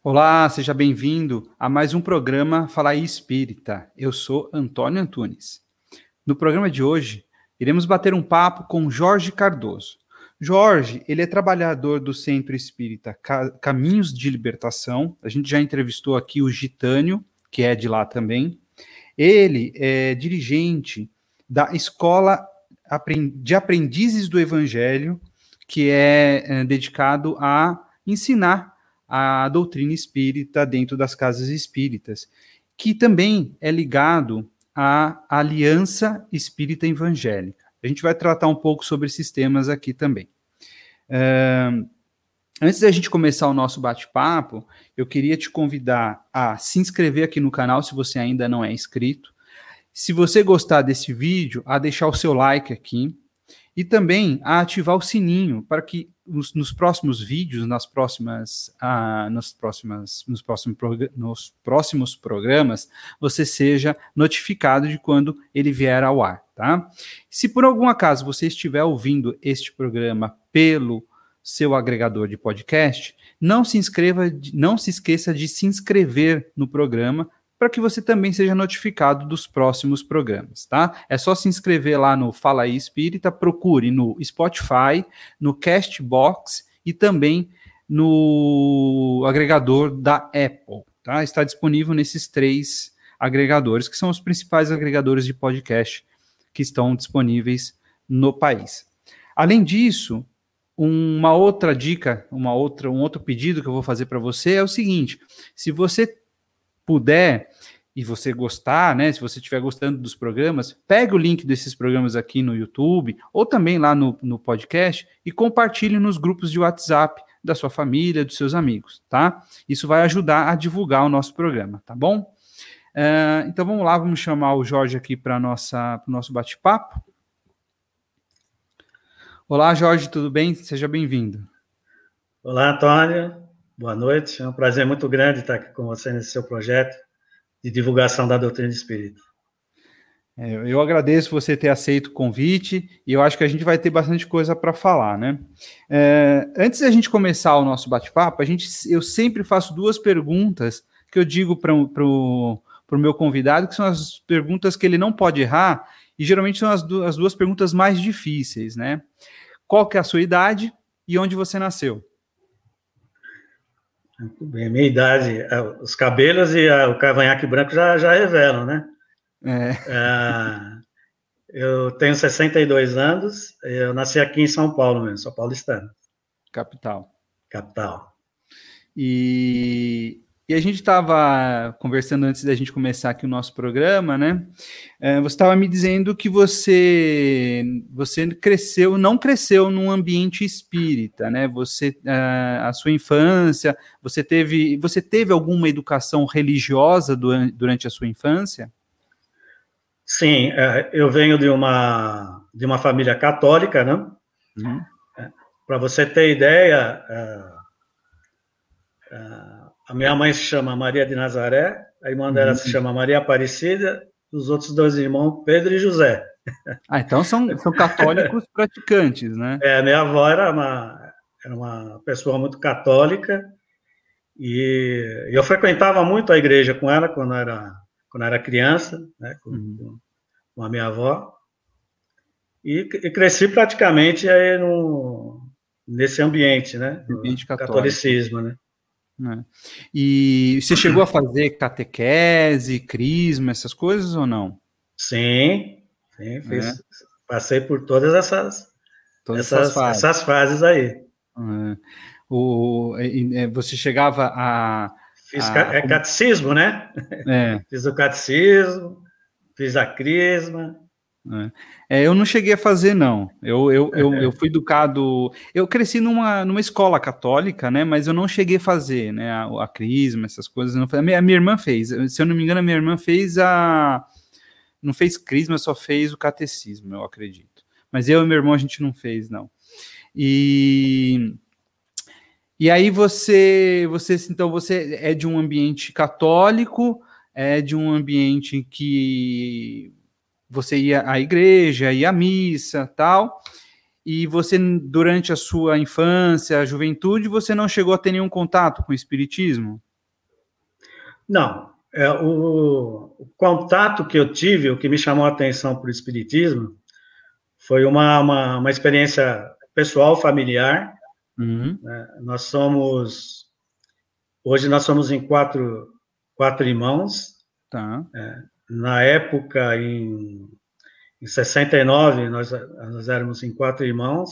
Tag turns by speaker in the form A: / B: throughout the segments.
A: Olá, seja bem-vindo a mais um programa Falar Espírita. Eu sou Antônio Antunes. No programa de hoje, iremos bater um papo com Jorge Cardoso. Jorge, ele é trabalhador do Centro Espírita Caminhos de Libertação. A gente já entrevistou aqui o Gitânio, que é de lá também. Ele é dirigente da Escola de Aprendizes do Evangelho, que é, é dedicado a ensinar a doutrina espírita dentro das casas espíritas, que também é ligado à Aliança Espírita Evangélica. A gente vai tratar um pouco sobre esses temas aqui também. Uh, antes da gente começar o nosso bate-papo, eu queria te convidar a se inscrever aqui no canal se você ainda não é inscrito. Se você gostar desse vídeo, a deixar o seu like aqui e também a ativar o sininho para que nos, nos próximos vídeos, nas próximas, ah, nas próximas, nos, próximos nos próximos programas, você seja notificado de quando ele vier ao ar, tá? Se por algum acaso você estiver ouvindo este programa pelo seu agregador de podcast, não se inscreva, não se esqueça de se inscrever no programa para que você também seja notificado dos próximos programas, tá? É só se inscrever lá no Fala aí Espírita, procure no Spotify, no Castbox e também no agregador da Apple, tá? Está disponível nesses três agregadores, que são os principais agregadores de podcast que estão disponíveis no país. Além disso, uma outra dica, uma outra, um outro pedido que eu vou fazer para você é o seguinte: se você puder e você gostar, né, se você estiver gostando dos programas, pegue o link desses programas aqui no YouTube ou também lá no, no podcast e compartilhe nos grupos de WhatsApp da sua família, dos seus amigos, tá? Isso vai ajudar a divulgar o nosso programa, tá bom? Uh, então vamos lá, vamos chamar o Jorge aqui para o nosso bate-papo. Olá, Jorge, tudo bem? Seja bem-vindo.
B: Olá, Antônio. Boa noite, é um prazer muito grande estar aqui com você nesse seu projeto de divulgação da doutrina espírita.
A: É, eu agradeço você ter aceito o convite e eu acho que a gente vai ter bastante coisa para falar, né? É, antes da gente começar o nosso bate-papo, a gente, eu sempre faço duas perguntas que eu digo para o meu convidado, que são as perguntas que ele não pode errar, e geralmente são as, du as duas perguntas mais difíceis, né? Qual que é a sua idade e onde você nasceu?
B: Muito bem, minha idade, é, os cabelos e o cavanhaque branco já, já revelam, né? É. é. eu tenho 62 anos, eu nasci aqui em São Paulo mesmo, São Paulo Estado.
A: Capital.
B: Capital.
A: E e a gente estava conversando antes da gente começar aqui o nosso programa, né? É, você estava me dizendo que você você cresceu, não cresceu num ambiente espírita, né? Você a, é, a sua infância, você teve você teve alguma educação religiosa durante, a sua infância?
B: Sim, é, eu venho de uma de uma família católica, né? Uhum. Para você ter ideia. Uh, a minha mãe se chama Maria de Nazaré, a irmã dela uhum. se chama Maria Aparecida, os outros dois irmãos, Pedro e José.
A: Ah, então são, são católicos praticantes, né?
B: É, minha avó era uma, era uma pessoa muito católica e eu frequentava muito a igreja com ela quando era, quando era criança, né, com, uhum. com a minha avó. E, e cresci praticamente aí no, nesse ambiente, né?
A: Ambiente
B: catolicismo, né?
A: Né? E você chegou a fazer catequese, crisma, essas coisas ou não?
B: Sim, sim fiz, é. passei por todas essas, todas essas, essas, fases. essas fases aí.
A: É. O, você chegava a.
B: Fiz a, é catecismo, né? É. Fiz o catecismo, fiz a crisma.
A: É, eu não cheguei a fazer, não. Eu, eu, eu, eu, fui educado. Eu cresci numa, numa escola católica, né? Mas eu não cheguei a fazer, né? A, a crisma, essas coisas. Não, a, minha, a minha irmã fez. Se eu não me engano, a minha irmã fez a. Não fez crisma, só fez o catecismo, eu acredito. Mas eu e meu irmão a gente não fez, não. E. E aí você, você, então você é de um ambiente católico, é de um ambiente que você ia à igreja, ia à missa, tal, e você, durante a sua infância, a juventude, você não chegou a ter nenhum contato com o espiritismo?
B: Não. É, o, o, contato que eu tive, o que me chamou a atenção para o Espiritismo, foi uma, uma, uma experiência pessoal, familiar. Uhum. Né? Nós somos. Hoje nós somos em quatro, quatro irmãos. Tá. É, na época, em, em 69, nós, nós éramos em quatro irmãos.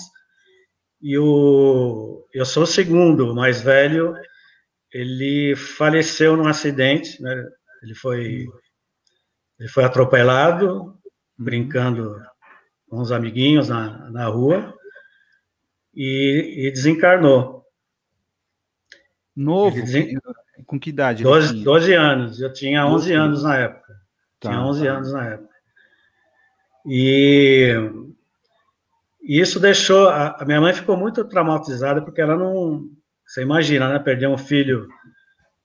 B: E o, eu sou o segundo, o mais velho, ele faleceu num acidente, né? Ele foi, ele foi atropelado, uhum. brincando com os amiguinhos na, na rua, e, e desencarnou.
A: Novo? Desen... Com que idade?
B: 12, 12 anos, eu tinha 11 anos na época. Tá. Tinha 11 anos na época. E e isso deixou. A, a, minha mãe ficou muito traumatizada, porque ela não. Você imagina, né? Perder um filho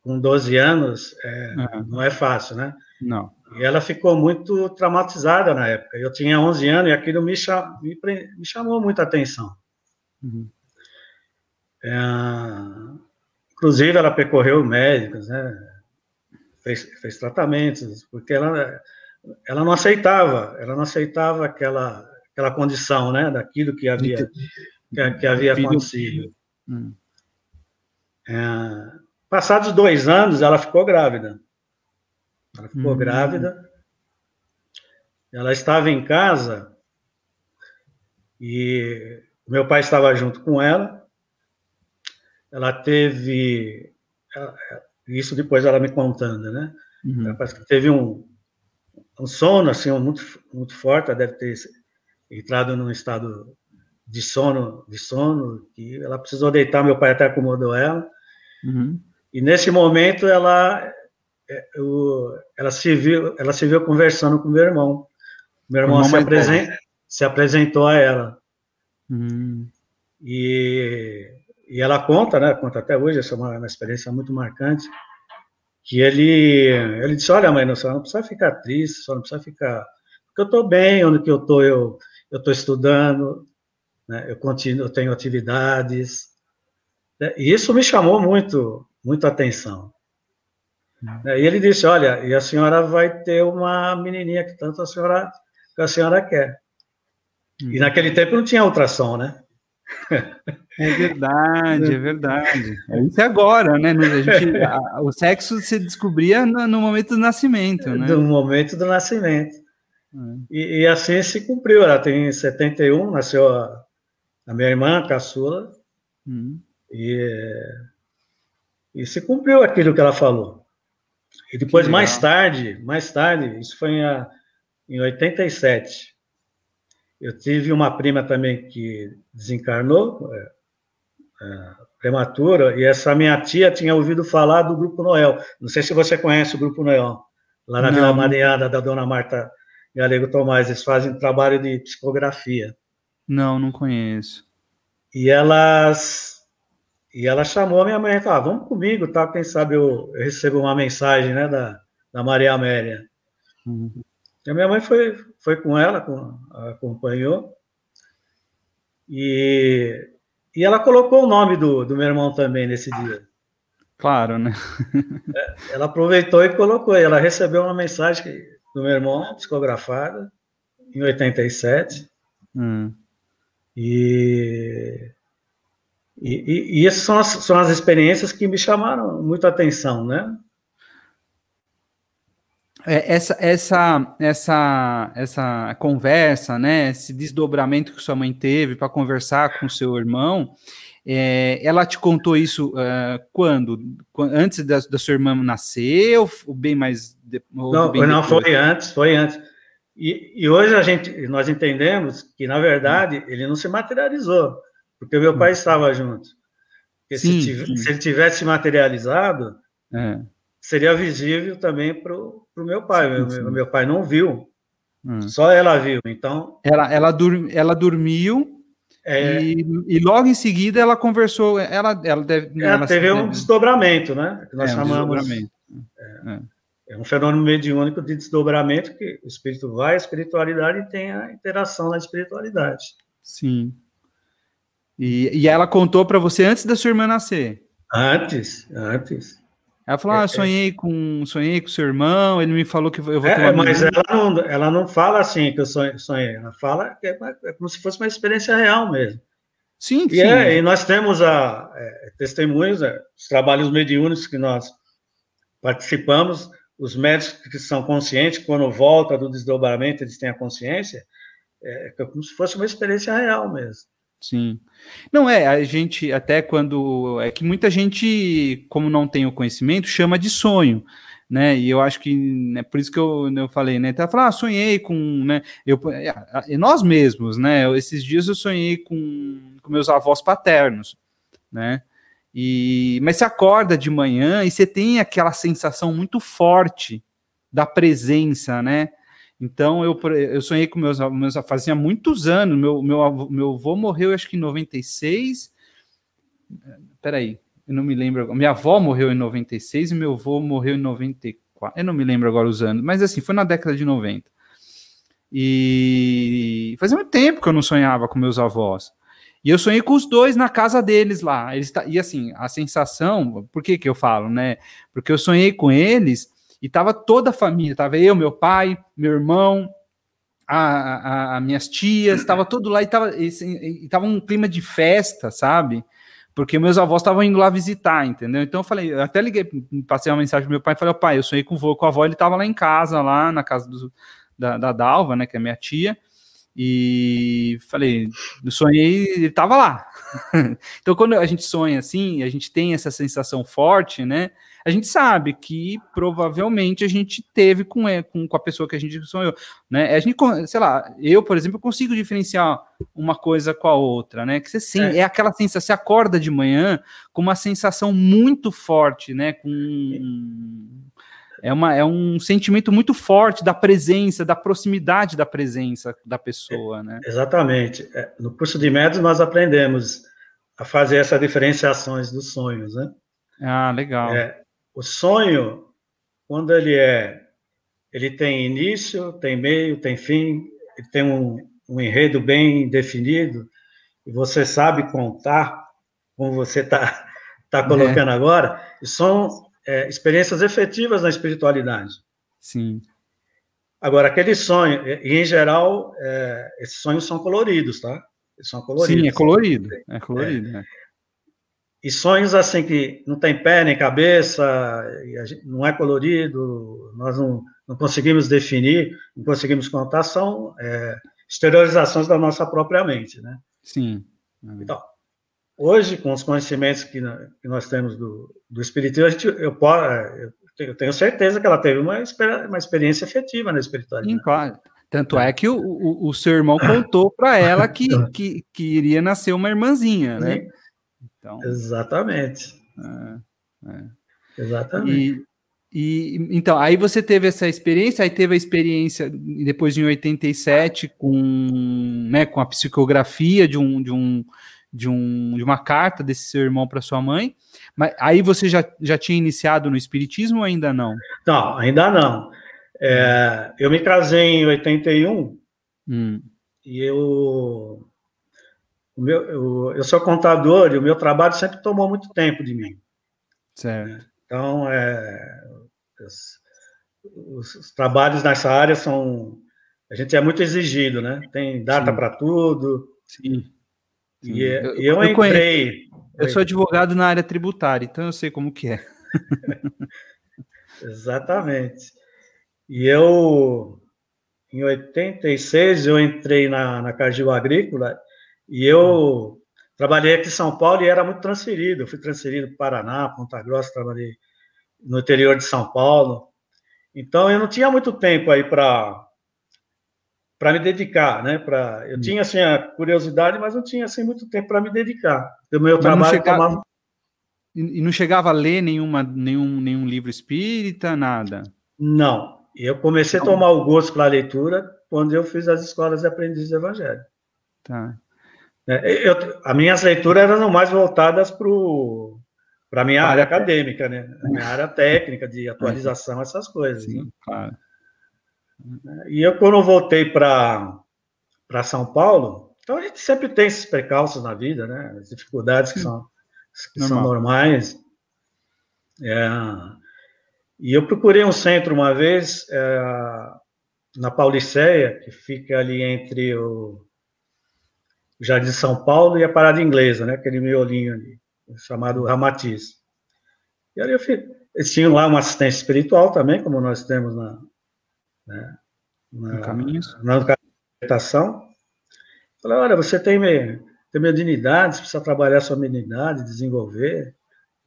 B: com 12 anos é, uhum. não é fácil, né?
A: Não.
B: E ela ficou muito traumatizada na época. Eu tinha 11 anos e aquilo me, cham, me, me chamou muita atenção. Uhum. É, inclusive, ela percorreu médicos, né? Fez, fez tratamentos, porque ela, ela não aceitava, ela não aceitava aquela aquela condição, né, daquilo que havia que, que havia acontecido. Hum. É, passados dois anos, ela ficou grávida. Ela ficou hum. grávida. Ela estava em casa e meu pai estava junto com ela. Ela teve isso depois ela me contando, né? Uhum. Parece que teve um, um sono assim muito muito forte, ela deve ter entrado num estado de sono, de sono, que ela precisou deitar, meu pai até acomodou ela. Uhum. E nesse momento ela eu, é, ela se viu, ela se viu conversando com meu irmão. Meu irmão, se, apresen se, apresentou a ela. Uhum. E, e ela conta, né? Conta até hoje, essa é uma, uma experiência muito marcante. Que ele, ele disse: Olha, mãe, não, não precisa ficar triste, só não precisa ficar. Porque eu estou bem, onde que eu estou, eu, estou estudando, né, eu continuo, eu tenho atividades, né, e isso me chamou muito, muito atenção. Uhum. E ele disse, olha, e a senhora vai ter uma menininha que tanto a senhora, que a senhora quer. Uhum. E naquele tempo não tinha ultrassom, né?
A: É verdade, é verdade. É isso é agora, né? A gente, a, o sexo se descobria no, no, momento do nascimento, né?
B: No momento do nascimento. E, e, assim se cumpriu. Ela tem 71, nasceu a, a minha irmã, a caçula, hum. e, e se cumpriu aquilo que ela falou. E depois, mais tarde, mais tarde, isso foi em, em 87, eu tive uma prima também que desencarnou, é, é, prematura, e essa minha tia tinha ouvido falar do Grupo Noel. Não sei se você conhece o Grupo Noel, lá na Não. Vila Mariana, da Dona Marta Galego Tomás, eles fazem trabalho de psicografia.
A: Não, não conheço.
B: E elas e ela chamou a minha mãe e falou: ah, vamos comigo, tá? Quem sabe eu, eu, recebo uma mensagem, né, da, da Maria Amélia. Uhum. A minha mãe foi, foi com ela, com, acompanhou. E, e ela colocou o nome do, do meu irmão também nesse dia.
A: Claro, né?
B: É, ela aproveitou e colocou. Ela recebeu uma mensagem do meu irmão, psicografada, em 87. Hum. E, e, e, essas são as, são as experiências que me chamaram muito a atenção, né?
A: É, essa, essa, essa, essa conversa, né, esse desdobramento que sua mãe teve para conversar com seu irmão, é, ela te contou isso uh, quando? Antes da, da, sua irmã nascer ou bem mais
B: de, não, bem não foi antes, foi antes. E, e, hoje a gente, nós entendemos que na verdade hum. ele não se materializou, porque meu pai hum. estava junto. Sim, se, sim. se, ele tivesse materializado, é. seria visível também para o meu pai. Sim, meu, meu, pai não viu, hum. só ela viu. Então,
A: ela, ela, dur, ela dormiu é, e, e, logo em seguida ela conversou, ela, ela deve.
B: Ela, teve um desdobramento, né? Que nós é, chamamos. Um é, é, um fenômeno mediúnico de desdobramento que o espírito vai, a espiritualidade tem a interação na espiritualidade.
A: Sim. E, e ela contou para você antes da sua irmã nascer?
B: Antes, antes.
A: Ela falou: Ah, é, sonhei com sonhei com seu irmão, ele me falou que eu vou
B: ter é, Mas ela não, ela não fala assim que eu sonhei, ela fala que é, é como se fosse uma experiência real mesmo.
A: Sim,
B: e
A: sim.
B: É, e nós temos a, é, testemunhos, é, os trabalhos mediúnicos que nós participamos, os médicos que são conscientes, quando volta do desdobramento, eles têm a consciência, é, é como se fosse uma experiência real mesmo.
A: Sim. Não é, a gente até quando é que muita gente, como não tem o conhecimento, chama de sonho, né? E eu acho que é por isso que eu, eu falei, né? Então, falar, ah, sonhei com, né? Eu, é, nós mesmos, né? Esses dias eu sonhei com, com meus avós paternos, né? E mas você acorda de manhã e você tem aquela sensação muito forte da presença, né? Então eu, eu sonhei com meus meus fazia muitos anos. Meu meu meu avô morreu acho que em 96. Peraí, eu não me lembro. Minha avó morreu em 96 e meu avô morreu em 94. Eu não me lembro agora os anos, mas assim, foi na década de 90. E fazia muito tempo que eu não sonhava com meus avós. E eu sonhei com os dois na casa deles lá. Eles, e assim, a sensação, por que que eu falo, né? Porque eu sonhei com eles e tava toda a família, tava eu, meu pai, meu irmão, a, a, a minhas tias, tava tudo lá e tava, e, e tava um clima de festa, sabe? Porque meus avós estavam indo lá visitar, entendeu? Então eu falei, eu até liguei, passei uma mensagem pro meu pai e falei, pai, eu sonhei com o vô, com a avó, ele tava lá em casa, lá na casa do, da, da Dalva, né, que é minha tia, e falei, eu sonhei, ele tava lá. então, quando a gente sonha assim, a gente tem essa sensação forte, né? A gente sabe que provavelmente a gente teve com, com, com a pessoa que a gente sonhou, né? A gente, sei lá, eu, por exemplo, consigo diferenciar uma coisa com a outra, né? Que você sim, é. é aquela sensação, você acorda de manhã com uma sensação muito forte, né? Com é, uma, é um sentimento muito forte da presença, da proximidade da presença da pessoa, né?
B: Exatamente. É, no curso de métodos nós aprendemos a fazer essas diferenciações dos sonhos, né?
A: Ah, legal.
B: É, o sonho, quando ele é, ele tem início, tem meio, tem fim, ele tem um, um enredo bem definido, e você sabe contar, como você está tá colocando é. agora, e são é, experiências efetivas na espiritualidade.
A: Sim.
B: Agora, aquele sonho, e em geral, é, esses sonhos são coloridos, tá? Eles são coloridos.
A: Sim, é colorido. É colorido, é. Né?
B: E sonhos assim que não tem pé nem cabeça, não é colorido, nós não, não, conseguimos definir, não conseguimos contar, são é, exteriorizações da nossa própria mente, né?
A: Sim.
B: Então, Hoje, com os conhecimentos que, nós temos do, do Espiritismo, gente, eu, eu, tenho certeza que ela teve uma, uma experiência efetiva na espiritualidade.
A: Sim, claro. Tanto é que o, o, o seu irmão contou para ela que, que, que, iria nascer uma irmãzinha, né?
B: Então, Exatamente.
A: É, é.
B: Exatamente.
A: E, e, então, aí você teve essa experiência, aí teve a experiência depois em 87 com, né, com a psicografia de um, de um de, um, de uma carta desse seu irmão para sua mãe. Mas aí você já, já tinha iniciado no espiritismo ou ainda não?
B: Não, ainda não. É, eu me casei em 81 hum. e eu, o meu, eu, eu sou contador e o meu trabalho sempre tomou muito tempo de mim.
A: Certo.
B: Então, é, os, os, trabalhos nessa área são. A gente é muito exigido, né? Tem data para tudo.
A: Sim.
B: E é, eu, eu, eu entrei.
A: Eu sou advogado na área tributária, então eu sei como que é.
B: Exatamente. E eu, em 86, eu entrei na, na Cargill Agrícola e eu trabalhei aqui em São Paulo e era muito transferido. Eu fui transferido para Paraná, Ponta Grossa, trabalhei no interior de São Paulo. Então, eu não tinha muito tempo aí para para me dedicar, né? Para eu hum. tinha assim a curiosidade, mas não tinha assim muito tempo para me dedicar. O meu mas trabalho chegava... tomava...
A: E não chegava a ler nenhuma, nenhum, nenhum livro espírita, nada?
B: Não. Eu comecei a tomar o gosto pela leitura quando eu fiz as escolas de aprendizes do Evangelho.
A: Tá.
B: É, eu, as minhas leituras eram mais voltadas para a minha área acadêmica, né? A minha área técnica, de atualização, essas coisas. Sim, né? claro. E eu, quando eu voltei para São Paulo, então a gente sempre tem esses precalços na vida, né? As dificuldades que são, que são normais. É, e eu procurei um centro uma vez, é, na Pauliceia, que fica ali entre o Jardim de São Paulo e a Parada Inglesa, né? Aquele miolinho ali, chamado Ramatiz. E aí eu fiz, eles tinham lá uma assistência espiritual também, como nós temos na, né,
A: na, no Caminhos.
B: na meditação. Falei, olha, você tem, tem mediunidade, você precisa trabalhar sua mediunidade, desenvolver.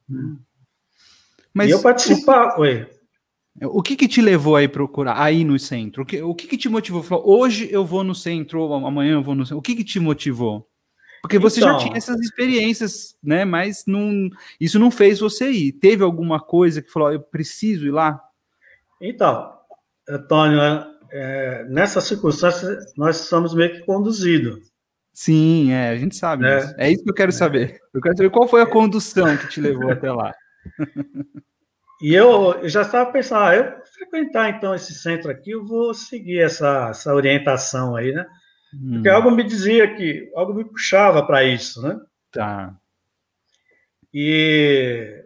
B: Hum. Mas e eu participar,
A: o, oi. O que que te levou aí procurar, aí no centro? O que, o que que te motivou? Falou, hoje eu vou no centro, amanhã eu vou no centro. O que que te motivou? Porque você então, já tinha essas experiências, né? Mas não, isso não fez você ir. Teve alguma coisa que falou, eu preciso ir lá?
B: Então, Antônio, é, nessa circunstância nós somos meio que conduzidos.
A: Sim, é, a gente sabe. É, é isso que eu quero é. saber. Eu quero saber qual foi a condução que te levou até lá.
B: E eu, eu já estava pensando, ah, eu frequentar então esse centro aqui, eu vou seguir essa, essa orientação aí, né? Porque hum. algo me dizia que, algo me puxava para isso, né?
A: Tá.
B: E,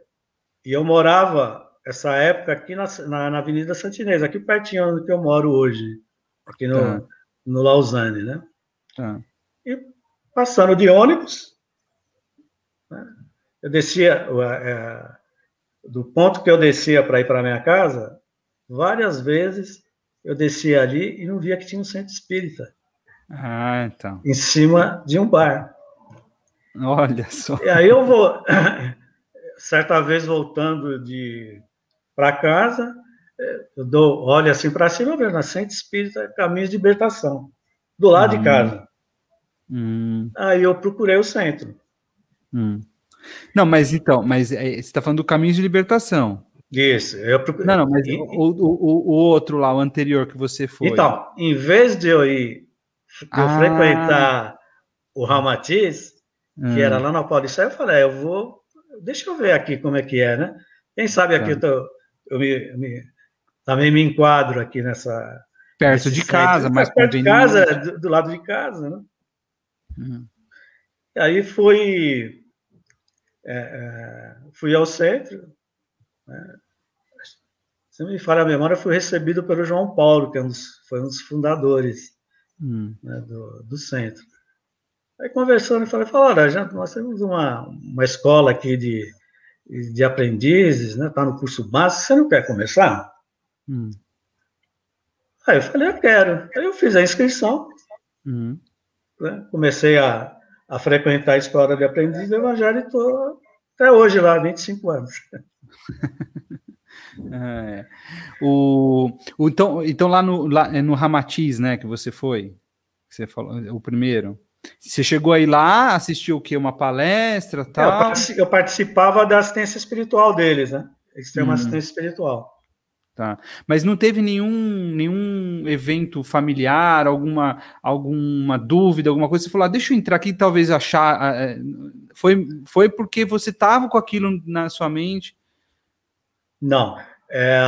B: e eu morava, essa época, aqui na, na, na Avenida Santinês, aqui pertinho onde eu moro hoje, aqui no, tá. no Lausanne, né? Tá. E passando de ônibus, né? eu descia, é, do ponto que eu descia para ir para minha casa, várias vezes eu descia ali e não via que tinha um centro espírita.
A: Ah, então.
B: Em cima de um bar.
A: Olha só.
B: E aí eu vou, certa vez voltando de para casa, eu dou, olho assim para cima, vejo na Centro Espírita Caminhos de Libertação, do lado hum. de casa. Hum. Aí eu procurei o centro.
A: Hum. Não, mas então, mas é, você está falando do Caminhos de Libertação.
B: Isso, eu procurei.
A: Não, não, mas e... o, o, o, outro lá, o anterior que você foi.
B: Então, em vez de eu ir eu ah. frequentar o Ramatiz, hum. que era lá na Paulista, eu falei, é, eu vou, deixa eu ver aqui como é que é, né? Quem sabe aqui tá. eu, tô, eu me, me, também me enquadro aqui nessa.
A: Perto de casa, mas
B: perto de casa, do, do, lado de casa, né? Hum. E aí fui, é, é, fui ao centro, né? se me falha a memória, fui recebido pelo João Paulo, que é um dos, foi um dos fundadores hum. né, do, do, centro. Aí conversando, eu falei, olha, gente, nós temos uma, uma escola aqui de, de aprendizes, né? Tá no curso básico, você não quer começar? Hum. Aí eu falei, eu quero. Aí eu fiz a inscrição, hum. né? comecei a, a frequentar a escola de aprendiz do evangelho e estou até hoje lá, 25 anos.
A: É. O, o, então, então lá no, lá é no Ramatiz, né, que você foi, que você falou, o primeiro. Você chegou aí lá, assistiu o quê? Uma palestra, tal?
B: Eu, participava da assistência espiritual deles, né? Uma hum. assistência espiritual.
A: Tá. Mas não teve nenhum, nenhum evento familiar, alguma, alguma dúvida, alguma coisa? Você falou, ah, deixa eu entrar aqui, talvez achar. É, foi, foi porque você estava com aquilo na sua mente?
B: Não. É,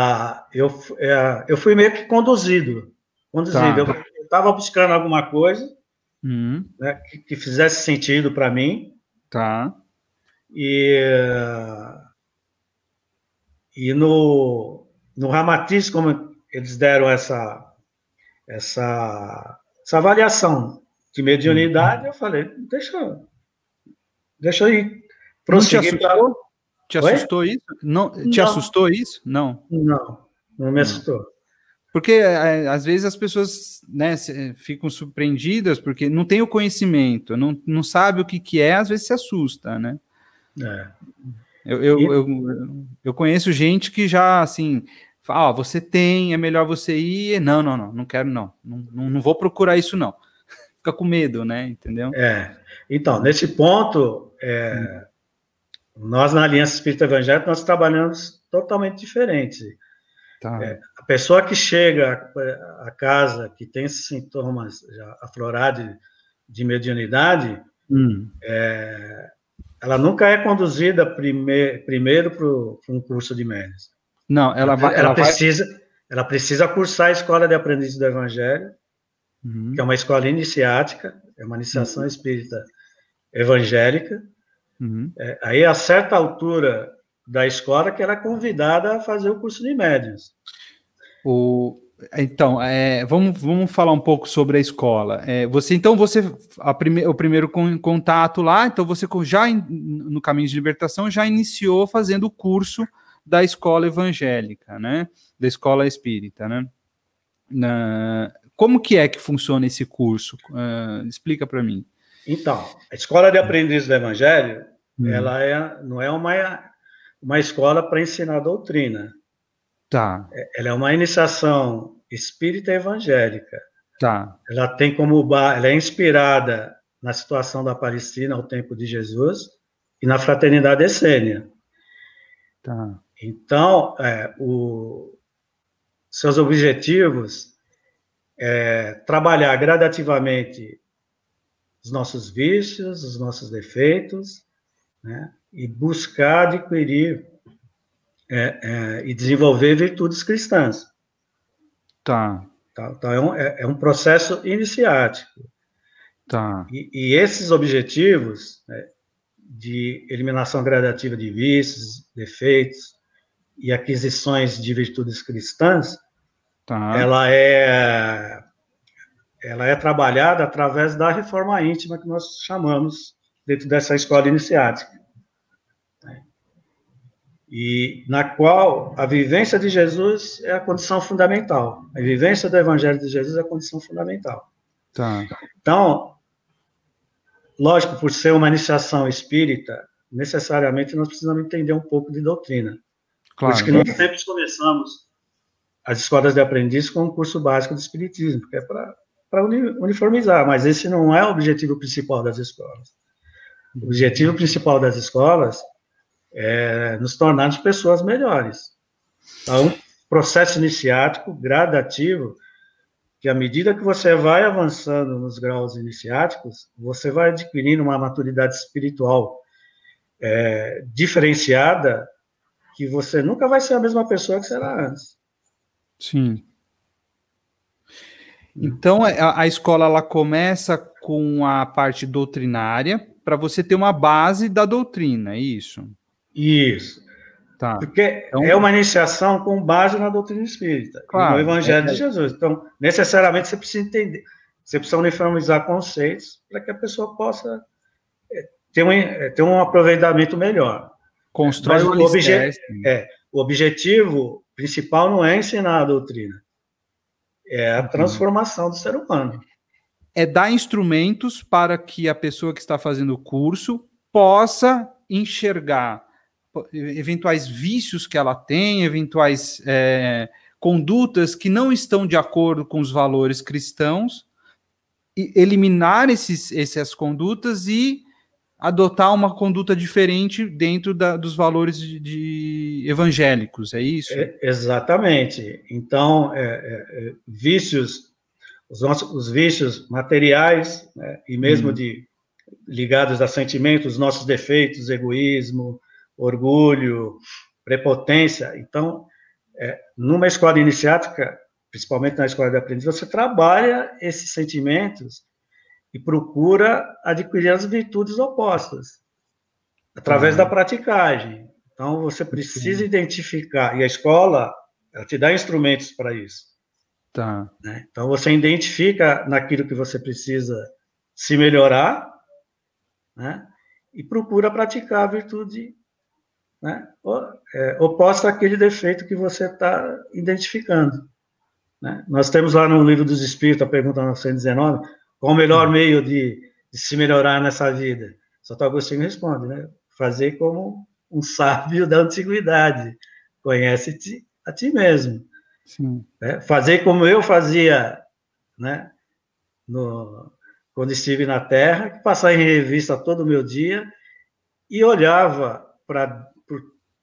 B: eu, é, eu fui meio que conduzido. Conduzido. Tá. Eu estava buscando alguma coisa uhum. né, que, que, fizesse sentido para mim.
A: Tá.
B: E, e no, no Ramatiz, como eles deram essa, essa, essa avaliação de mediunidade, uhum. eu falei, deixa, deixa eu ir
A: prosseguir. Não te assustou Oi? isso? Não, te não. assustou isso? Não.
B: Não, não me assustou.
A: Porque é, às vezes as pessoas né, ficam surpreendidas porque não tem o conhecimento, não, não sabe o que, que é, às vezes se assusta, né? É. Eu, eu, eu, eu, conheço gente que já assim fala, ah, você tem, é melhor você ir. Não, não, não, não quero, não. Não, não, não vou procurar isso, não. Fica com medo, né? Entendeu?
B: É. Então, nesse ponto, é, hum. Nós, na Aliança Espírita Evangélica, nós trabalhamos totalmente diferente. Tá. É, a pessoa que chega à casa, que tem esses sintomas já aflorados de, de mediunidade, hum. é, ela nunca é conduzida prime, primeiro para um curso de médios.
A: Não, ela vai.
B: Ela, ela precisa, vai... ela precisa cursar a escola de aprendiz do Evangelho, uhum. que é uma escola iniciática, é uma iniciação uhum. espírita evangélica. Uhum. É, aí, a certa altura da escola que era convidada a fazer o curso de médios.
A: O, então, é, vamos, vamos falar um pouco sobre a escola. É, você, então, você prime, o primeiro contato lá, então você já no caminho de libertação já iniciou fazendo o curso da escola evangélica, né? Da escola espírita, né? Na, como que é que funciona esse curso? Uh, explica para mim.
B: Então, a escola de aprendizes do Evangelho, hum. ela é, não é uma, uma escola para ensinar doutrina.
A: Tá.
B: É, ela é uma iniciação espírita evangélica.
A: Tá.
B: Ela tem como ela é inspirada na situação da Palestina ao tempo de Jesus e na fraternidade essênia.
A: Tá.
B: Então, é, o, seus objetivos é trabalhar gradativamente os nossos vícios, os nossos defeitos, né, e buscar adquirir é, é, e desenvolver virtudes cristãs.
A: Tá.
B: tá então, é um, é, é um processo iniciático.
A: Tá.
B: E, e esses objetivos né, de eliminação gradativa de vícios, defeitos e aquisições de virtudes cristãs, tá. ela é ela é trabalhada através da reforma íntima que nós chamamos dentro dessa escola iniciática. E na qual a vivência de Jesus é a condição fundamental. A vivência do Evangelho de Jesus é a condição fundamental.
A: Tá.
B: Então, lógico, por ser uma iniciação espírita, necessariamente nós precisamos entender um pouco de doutrina. Claro. Por isso que nós sempre começamos as escolas de aprendiz com um curso básico de espiritismo, que é para para uniformizar, mas esse não é o objetivo principal das escolas. O objetivo principal das escolas é nos tornarmos pessoas melhores. Então, processo iniciático gradativo, que à medida que você vai avançando nos graus iniciáticos, você vai adquirindo uma maturidade espiritual é, diferenciada, que você nunca vai ser a mesma pessoa que era antes.
A: Sim. Então, é, a, a escola ela começa com a parte doutrinária para você ter uma base da doutrina, é isso?
B: Isso. Tá. Porque então, é uma iniciação com base na doutrina espírita, claro, no Evangelho é, de Jesus. Então, necessariamente você precisa entender, você precisa uniformizar conceitos para que a pessoa possa é, ter um, é, ter um aproveitamento melhor.
A: Constrói
B: o, obje é, o objetivo principal não é ensinar a doutrina, é a transformação do ser humano.
A: É dar instrumentos para que a pessoa que está fazendo o curso possa enxergar eventuais vícios que ela tem, eventuais é, condutas que não estão de acordo com os valores cristãos, eliminar esses, essas condutas e adotar uma conduta diferente dentro da, dos valores de, de, evangélicos, é isso? É,
B: exatamente. Então, é, é, é, vícios, os, nossos, os vícios materiais né, e mesmo hum. de ligados a sentimentos, nossos defeitos, egoísmo, orgulho, prepotência. Então, é, numa escola iniciática, principalmente na escola de aprendiz, você trabalha esses sentimentos e procura adquirir as virtudes opostas através da praticagem. Então você precisa identificar e a escola ela te dá instrumentos para isso.
A: Tá.
B: Né? Então você identifica naquilo que você precisa se melhorar, né? E procura praticar a virtude né? É, oposta àquele defeito que você está identificando. Né? Nós temos lá no livro dos Espíritos, a pergunta 919, qual o melhor uhum. meio de, de se melhorar nessa vida? Santo Agostinho responde, né? Fazer como um sábio da antiguidade. Conhece-te a ti mesmo.
A: Né?
B: Fazer como eu fazia, né? No, quando estive na Terra, passar em revista todo o meu dia e olhava para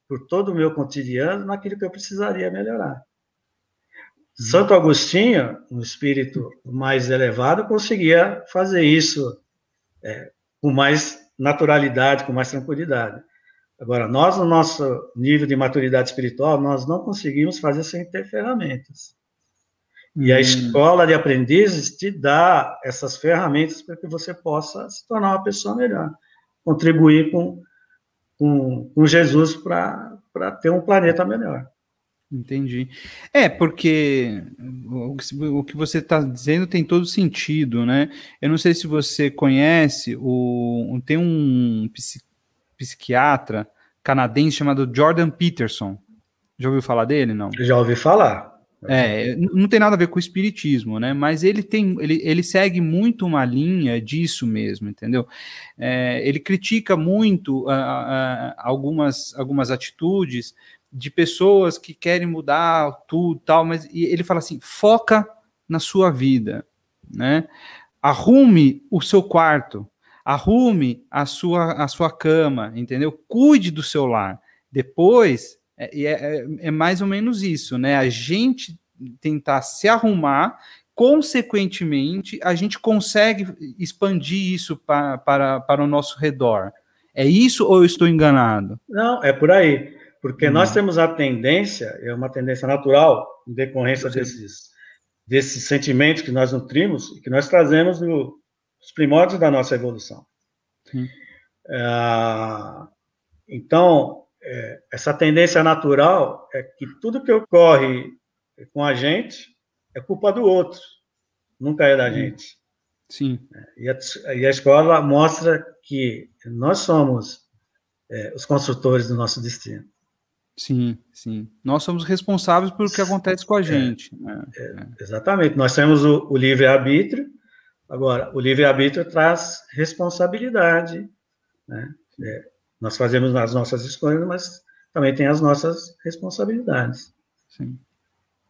B: por, todo o meu cotidiano naquilo que eu precisaria melhorar. Santo Agostinho, um espírito mais elevado, conseguia fazer isso é, com mais naturalidade, com mais tranquilidade. Agora, nós, no nosso nível de maturidade espiritual, nós não conseguimos fazer sem ter ferramentas. E a hum. escola de aprendizes te dá essas ferramentas para que você possa se tornar uma pessoa melhor, contribuir com, com, com Jesus para ter um planeta melhor.
A: Entendi. É, porque o que você está dizendo tem todo sentido, né? Eu não sei se você conhece, o, tem um psiquiatra canadense chamado Jordan Peterson. Já ouviu falar dele, não?
B: Já ouvi falar.
A: É, não tem nada a ver com o espiritismo, né? Mas ele tem, ele, ele segue muito uma linha disso mesmo, entendeu? É, ele critica muito algumas, algumas atitudes de pessoas que querem mudar tudo tal, mas ele fala assim: foca na sua vida, né? Arrume o seu quarto, arrume a sua, a sua cama, entendeu? Cuide do seu lar. Depois é, é, é, mais ou menos isso, né? A gente tentar se arrumar, consequentemente, a gente consegue expandir isso para, para, para o nosso redor. É isso ou eu estou enganado?
B: Não, é por aí. Porque hum. nós temos a tendência, é uma tendência natural, em decorrência desses, desses sentimentos que nós nutrimos e que nós trazemos nos primórdios da nossa evolução. É, então, é, essa tendência natural é que tudo que ocorre com a gente é culpa do outro, nunca é da gente.
A: Sim.
B: E a, e a escola mostra que nós somos é, os construtores do nosso destino.
A: Sim, sim. Nós somos responsáveis pelo que acontece com a é, gente. Né?
B: É, é, exatamente. Nós temos o, o livre-arbítrio. Agora, o livre-arbítrio traz responsabilidade. Né? É, nós fazemos as nossas escolhas, mas também tem as nossas responsabilidades.
A: Sim.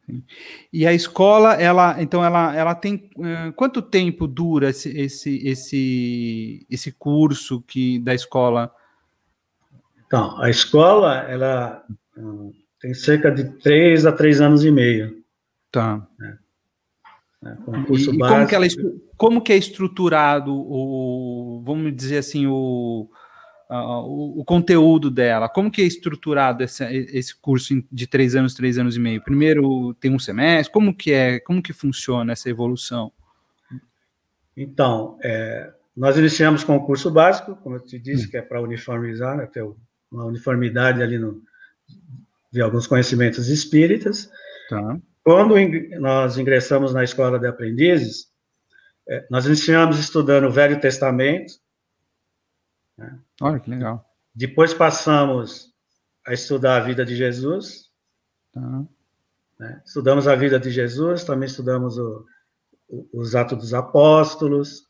A: sim. E a escola, ela, então, ela, ela tem uh, quanto tempo dura esse, esse, esse, esse curso que da escola?
B: Então, a escola, ela uh, tem cerca de três a três anos e meio.
A: Tá. Né? É, e, e como, que ela, como que é estruturado o, vamos dizer assim, o, uh, o, o, conteúdo dela? Como que é estruturado esse, esse curso de três anos, três anos e meio? Primeiro tem um semestre, como que é, como que funciona essa evolução?
B: Então, é, nós iniciamos com o curso básico, como eu te disse, hum. que é para uniformizar, né, ter uma uniformidade ali no, de alguns conhecimentos espíritas.
A: Tá.
B: Quando nós ingressamos na escola de aprendizes, é, nós iniciamos estudando o Velho Testamento?
A: Olha que legal.
B: Depois passamos a estudar a vida de Jesus.
A: Tá.
B: Né? Estudamos a vida de Jesus, também estudamos o, o, os Atos dos Apóstolos.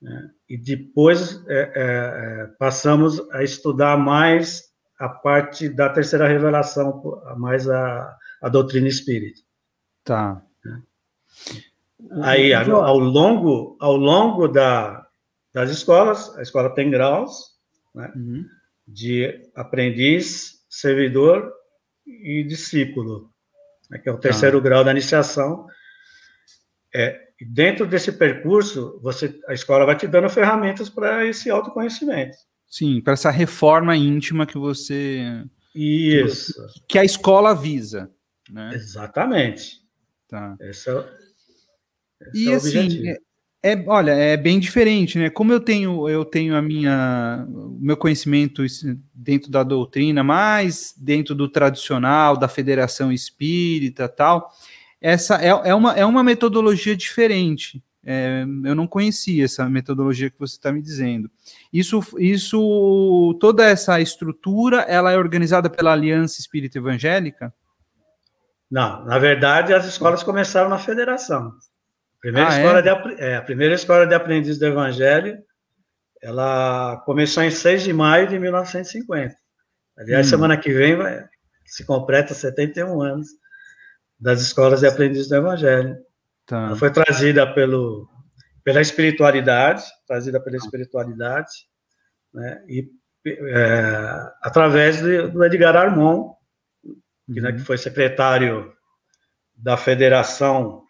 B: Né? E depois é, é, é, passamos a estudar mais a parte da terceira revelação, mais a, a doutrina espírita.
A: Tá.
B: Né? Aí, ao longo, ao longo da, das escolas, a escola tem graus, né, uhum. de aprendiz, servidor e discípulo, né, que é o terceiro tá. grau da iniciação. É, dentro desse percurso, você, a escola vai te dando ferramentas para esse autoconhecimento.
A: Sim, para essa reforma íntima que você.
B: Isso.
A: Que, você, que a escola visa. Né?
B: Exatamente.
A: Tá.
B: Esse é,
A: esse e é assim, é, olha, é bem diferente, né? Como eu tenho, eu tenho a minha, o meu conhecimento dentro da doutrina, mais dentro do tradicional, da Federação Espírita, tal. Essa é, é, uma, é uma metodologia diferente. É, eu não conhecia essa metodologia que você está me dizendo. Isso, isso, toda essa estrutura, ela é organizada pela Aliança Espírita Evangélica?
B: Não, na verdade, as escolas começaram na federação. Primeira ah, escola é? de, é, a primeira escola de aprendiz do Evangelho, ela começou em 6 de maio de 1950. Aliás, hum. semana que vem vai, se completa 71 anos das escolas de aprendiz do Evangelho. Tá. Ela foi trazida pelo, pela espiritualidade, trazida pela espiritualidade, né, e é, através de, do Edgar Armon, que, né, uhum. que foi secretário da Federação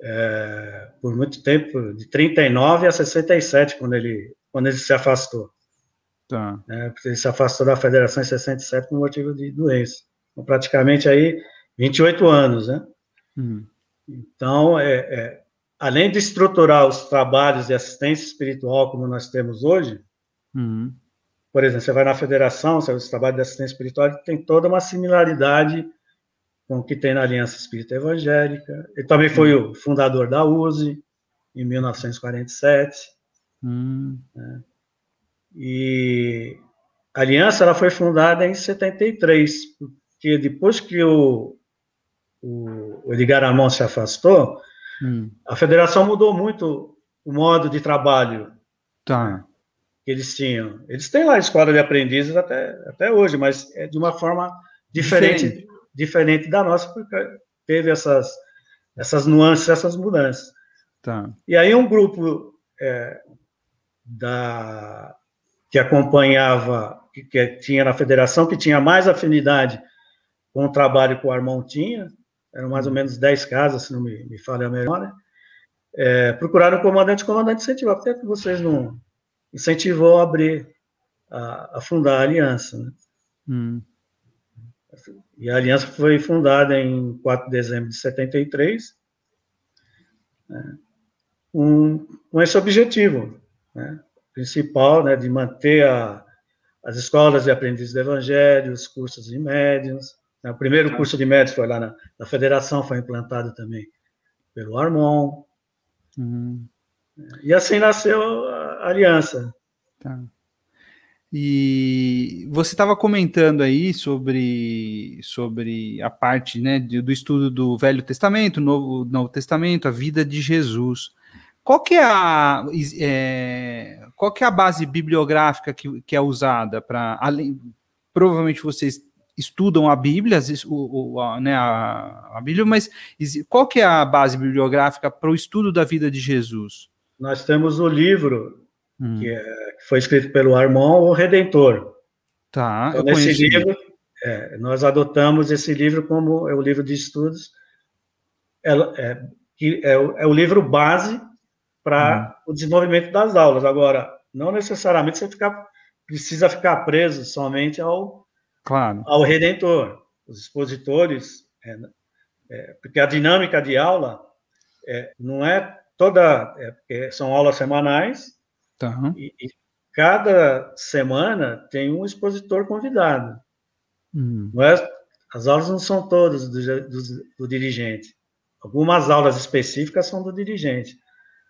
B: é, por muito tempo, de 39 a 67, quando ele, quando ele se afastou.
A: Tá.
B: É, ele se afastou da federação em 67 por motivo de doença. Então, praticamente aí 28 anos, né?
A: Uhum.
B: Então, é, é, além de estruturar os trabalhos de assistência espiritual como nós temos hoje,
A: uhum.
B: por exemplo, você vai na federação, você trabalha de assistência espiritual, tem toda uma similaridade com o que tem na Aliança Espírita Evangélica. Ele também foi o fundador da USE, em 1947. Hum. Né? E a Aliança ela foi fundada em 73, porque depois que o, o Edgar Amon se afastou, hum. a federação mudou muito o modo de trabalho
A: tá.
B: que eles tinham. Eles têm lá a escola de aprendizes até, até hoje, mas é de uma forma diferente, diferente, diferente da nossa, porque teve essas, essas nuances, essas mudanças.
A: Tá.
B: E aí um grupo é, da, que acompanhava, que, que, tinha na federação, que tinha mais afinidade com o trabalho que o Armão tinha, eram mais ou menos 10 casas, se não me, me falha a memória, é, procuraram o comandante, o comandante incentivou, por que vocês não incentivou a abrir, a, a fundar a aliança, né?
A: Hum.
B: E a aliança foi fundada em 4 de dezembro de 73, né, com, com esse objetivo, né, principal, né, de manter a, as escolas de aprendizes do Evangelho, os cursos de médiums. Né, o primeiro tá. curso de médios foi lá na, na Federação, foi implantado também pelo Armon.
A: Uhum.
B: E assim nasceu a aliança.
A: Tá. E você estava comentando aí sobre, sobre a parte né, do estudo do Velho Testamento, Novo, Novo Testamento, a vida de Jesus. Qual que é a, é, qual que é a base bibliográfica que, que é usada para além provavelmente vocês estudam a Bíblia, o, o a, né, a, a, Bíblia, mas qual que é a base bibliográfica para o estudo da vida de Jesus?
B: Nós temos o livro hum. que, é, que, foi escrito pelo Armand, o Redentor.
A: Tá.
B: Então, nesse livro, é, nós adotamos esse livro como é o livro de estudos, é, é, é, o, é o livro base para uhum. o desenvolvimento das aulas. Agora, não necessariamente você ficar, precisa ficar preso somente ao,
A: claro.
B: ao Redentor. Os expositores, é, porque a dinâmica de aula não é toda, são aulas semanais,
A: tá.
B: e, e, cada semana tem um expositor convidado. Não é, as aulas não são todas do, do, do dirigente. Algumas aulas específicas são do dirigente.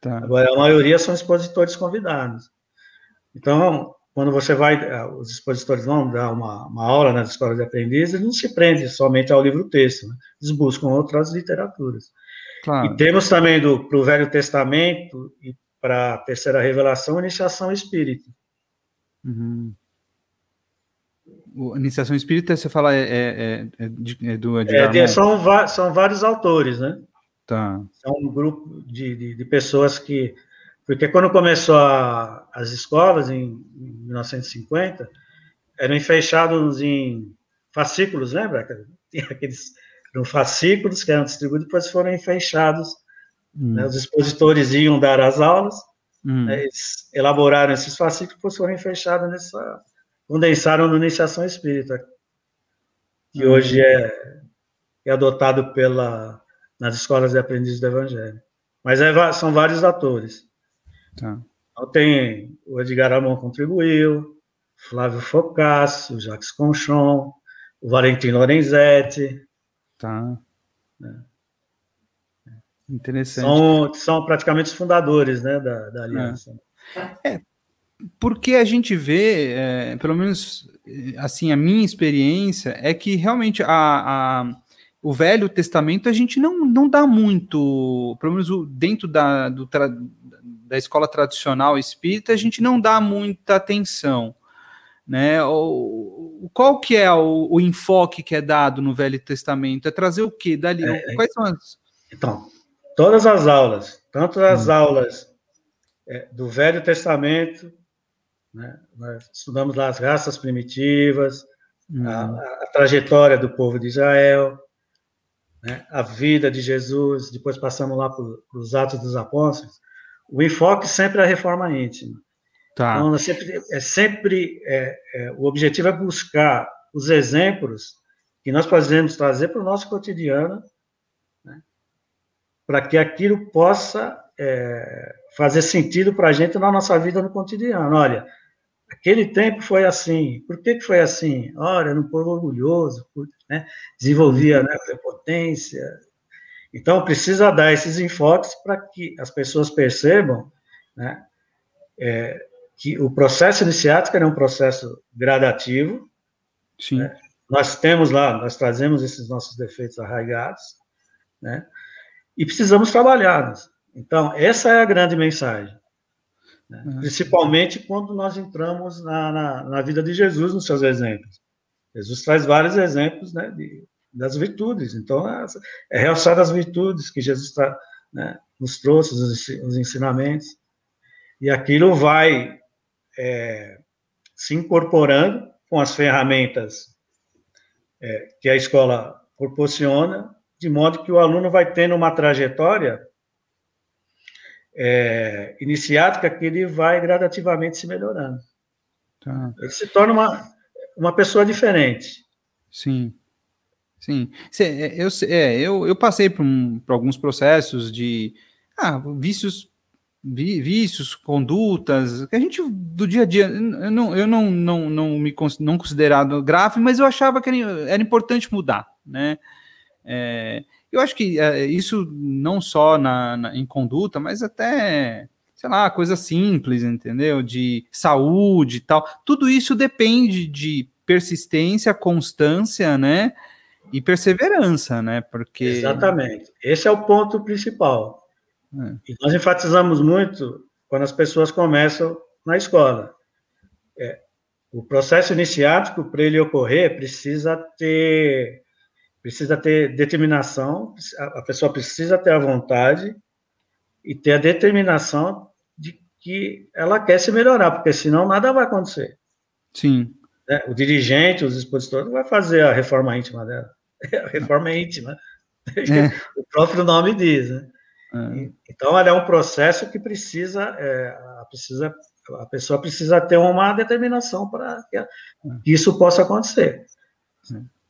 B: Tá. Agora, a maioria são expositores convidados. Então, quando você vai, eh, os expositores vão dar uma, uma aula nas escolas de aprendizes, eles não se prendem somente ao livro-texto, né? eles buscam outras literaturas. Claro. E temos também para o Velho Testamento e para a Terceira Revelação, Iniciação Espírita.
A: Uhum. Iniciação Espírita, você fala, é, é, é, é do
B: Edgar é, são, são vários autores, né?
A: Tá.
B: É um grupo de, de, de pessoas que. Porque quando começou a, as escolas, em, em 1950, eram fechados em fascículos, lembra? Tinha aqueles eram fascículos que eram distribuídos, depois foram fechados. Hum. Né? Os expositores iam dar as aulas, hum. né? elaboraram esses fascículos, depois foram fechados nessa. condensaram na iniciação espírita, que hum. hoje é, é adotado pela nas escolas de aprendizes do Evangelho. Mas é, são vários atores.
A: Tá.
B: Então tem o Edgar Amon contribuiu, Flávio Focácio, Jacques Conchon, o Valentim Lorenzetti.
A: Tá. É. Interessante.
B: São, são praticamente os fundadores né, da, da aliança.
A: É. é. porque a gente vê, é, pelo menos assim, a minha experiência é que realmente a, a o Velho Testamento a gente não, não dá muito, pelo menos dentro da, do, da escola tradicional espírita, a gente não dá muita atenção. Né? O, qual que é o, o, enfoque que é dado no Velho Testamento? É trazer o quê? Dali, é, quais são as...
B: Então, todas as aulas, tanto as hum. aulas é, do Velho Testamento, né? nós estudamos lá as raças primitivas, hum. a, a, trajetória do povo de Israel, né, a vida de Jesus, depois passamos lá para os Atos dos Apóstolos, o enfoque sempre é a reforma íntima.
A: Tá.
B: Então, é sempre, é sempre é, é, o objetivo é buscar os exemplos que nós podemos trazer para o nosso cotidiano, para que aquilo possa é, fazer sentido para a gente na nossa vida no cotidiano. Olha, aquele tempo foi assim. Por que, que foi assim? Era um povo orgulhoso, né? desenvolvia né, prepotência. Então, precisa dar esses enfoques para que as pessoas percebam né, é, que o processo iniciático é um processo gradativo. Sim. Né? Nós temos lá, nós trazemos esses nossos defeitos arraigados, né? E precisamos trabalhá-los. Então, essa é a grande mensagem. Né? Uhum. Principalmente quando nós entramos na, na, na, vida de Jesus nos seus exemplos. Jesus traz vários exemplos né, de, das virtudes. Então, é, é realçar as virtudes que Jesus né, nos trouxe, os, os, ensinamentos. E aquilo vai é, se incorporando com as ferramentas é, que a escola proporciona, de modo que o aluno vai tendo uma trajetória é, iniciática que ele vai gradativamente se melhorando. Tá. Ele se torna uma, uma pessoa diferente.
A: Sim. Sim. É, eu, é, eu, eu passei por, um, por alguns processos de ah, vícios vícios, condutas, que a gente do dia a dia, eu não, eu não, não, não me não considerado grave, mas eu achava que era, era importante mudar, né? É, eu acho que é, isso não só na, na, em conduta, mas até, sei lá, coisa simples, entendeu? De saúde e tal. Tudo isso depende de persistência, constância, né? E perseverança, né? Porque.
B: Exatamente. Esse é o ponto principal. É. E nós enfatizamos muito quando as pessoas começam na escola. É, o processo iniciático, para ele ocorrer, precisa ter, precisa ter determinação, a pessoa precisa ter a vontade e ter a determinação de que ela quer se melhorar, porque senão nada vai acontecer.
A: Sim.
B: É, o dirigente, os expositores, não vai fazer a reforma íntima dela. A reforma é íntima. É. O próprio nome diz, né? É. Então, é um processo que precisa, é, precisa, a pessoa precisa ter uma determinação para que isso possa acontecer.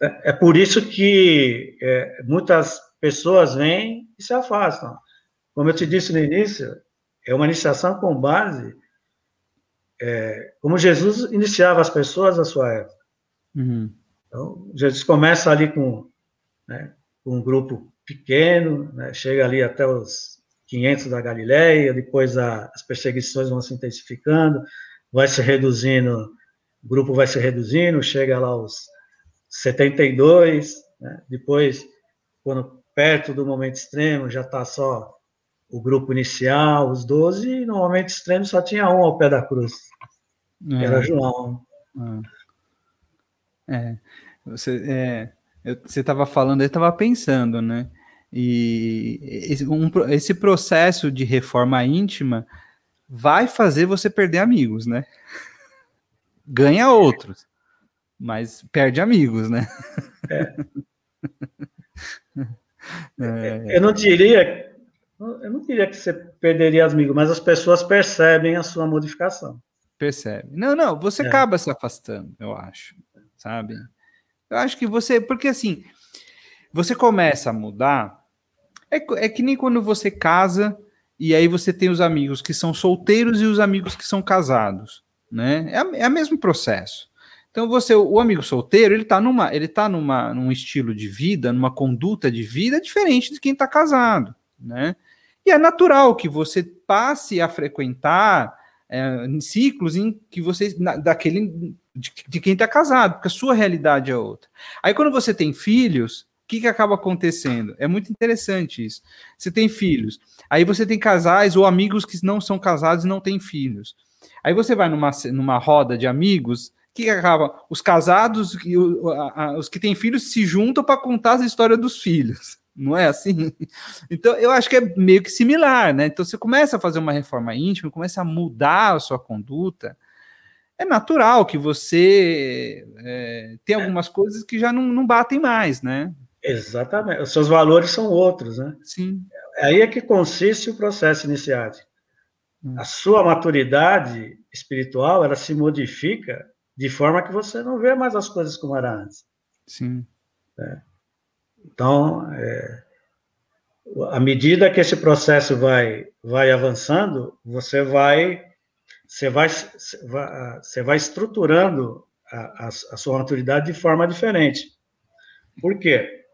B: É, é por isso que é, muitas pessoas vêm e se afastam. Como eu te disse no início, é uma iniciação com base é, como Jesus iniciava as pessoas na sua época. Uhum. Então, Jesus começa ali com, né, com um grupo pequeno, né, chega ali até os 500 da Galileia, depois a, as perseguições vão se intensificando, vai se reduzindo, o grupo vai se reduzindo, chega lá aos 72, né, depois, quando perto do momento extremo, já está só o grupo inicial, os 12, e no momento extremo só tinha um ao pé da cruz, é. era João.
A: É. é. Você, é, você estava falando, eu estava pensando, né? E esse, um, esse processo de reforma íntima vai fazer você perder amigos, né? Ganha outros, mas perde amigos, né? É.
B: É. Eu não diria, eu não diria que você perderia amigos, mas as pessoas percebem a sua modificação.
A: Percebe? Não, não, você é. acaba se afastando, eu acho, sabe? Eu acho que você, porque assim, você começa a mudar, é, é que nem quando você casa e aí você tem os amigos que são solteiros e os amigos que são casados, né? É, é o mesmo processo. Então você, o amigo solteiro, ele tá numa, ele tá numa, num estilo de vida, numa conduta de vida diferente de quem está casado, né? E é natural que você passe a frequentar é, ciclos em que você na, daquele de, de quem está casado, porque a sua realidade é outra. Aí quando você tem filhos, o que, que acaba acontecendo? É muito interessante isso. Você tem filhos, aí você tem casais ou amigos que não são casados e não têm filhos. Aí você vai numa, numa roda de amigos, que, que acaba? Os casados e os que têm filhos se juntam para contar a história dos filhos. Não é assim? Então, eu acho que é meio que similar, né? Então, você começa a fazer uma reforma íntima, começa a mudar a sua conduta, é natural que você é, tem algumas coisas que já não, não batem mais, né?
B: Exatamente. Os seus valores são outros, né?
A: Sim.
B: Aí é que consiste o processo iniciático. Hum. A sua maturidade espiritual, ela se modifica de forma que você não vê mais as coisas como era antes.
A: Sim.
B: É. Então, é, à medida que esse processo vai, vai avançando, você vai você vai, você vai estruturando a, a, a, sua maturidade de forma diferente. Por quê?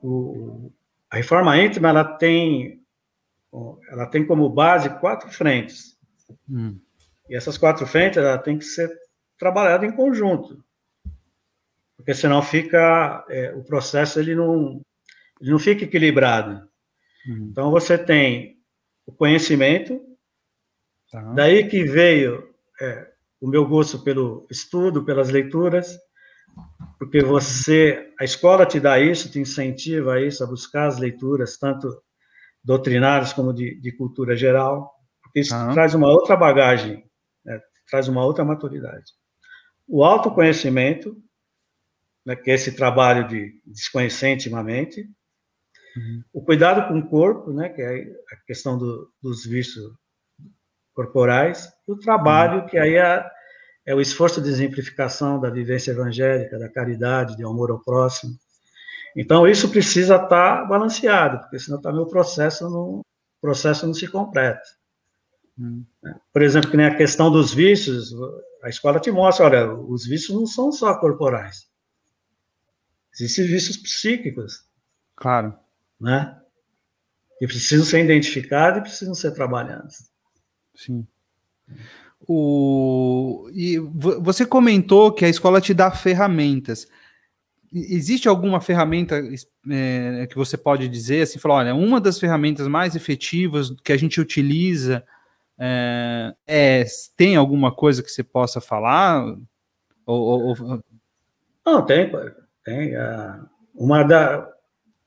B: O, a reforma íntima ela tem, ela tem como base quatro frentes. Hum. E essas quatro frentes ela tem que ser trabalhada em conjunto, porque senão fica é, o processo ele não ele não fica equilibrado. Hum. Então você tem o conhecimento, tá. daí que veio é, o meu gosto pelo estudo, pelas leituras, porque você, a escola te dá isso, te incentiva a isso, a buscar as leituras, tanto doutrinárias como de, de cultura geral, porque isso uhum. traz uma outra bagagem, né, traz uma outra maturidade. O autoconhecimento, né, que é esse trabalho de desconhecer intimamente, uhum. o cuidado com o corpo, né, que é a questão do, dos vícios corporais, e o trabalho, uhum. que aí é é o esforço de exemplificação da vivência evangélica, da caridade, de amor ao próximo. Então, isso precisa estar balanceado, porque senão também o processo não, o processo não se completa. Hum. Por exemplo, que nem a questão dos vícios, a escola te mostra, olha, os vícios não são só corporais. Existem vícios psíquicos.
A: Claro.
B: Né? Que precisam ser identificados e precisam ser trabalhados.
A: Sim. O, e você comentou que a escola te dá ferramentas. Existe alguma ferramenta é, que você pode dizer assim, falar, olha, uma das ferramentas mais efetivas que a gente utiliza é, é tem alguma coisa que você possa falar? Ou, ou...
B: Não, tem, tem. Uh, uma da,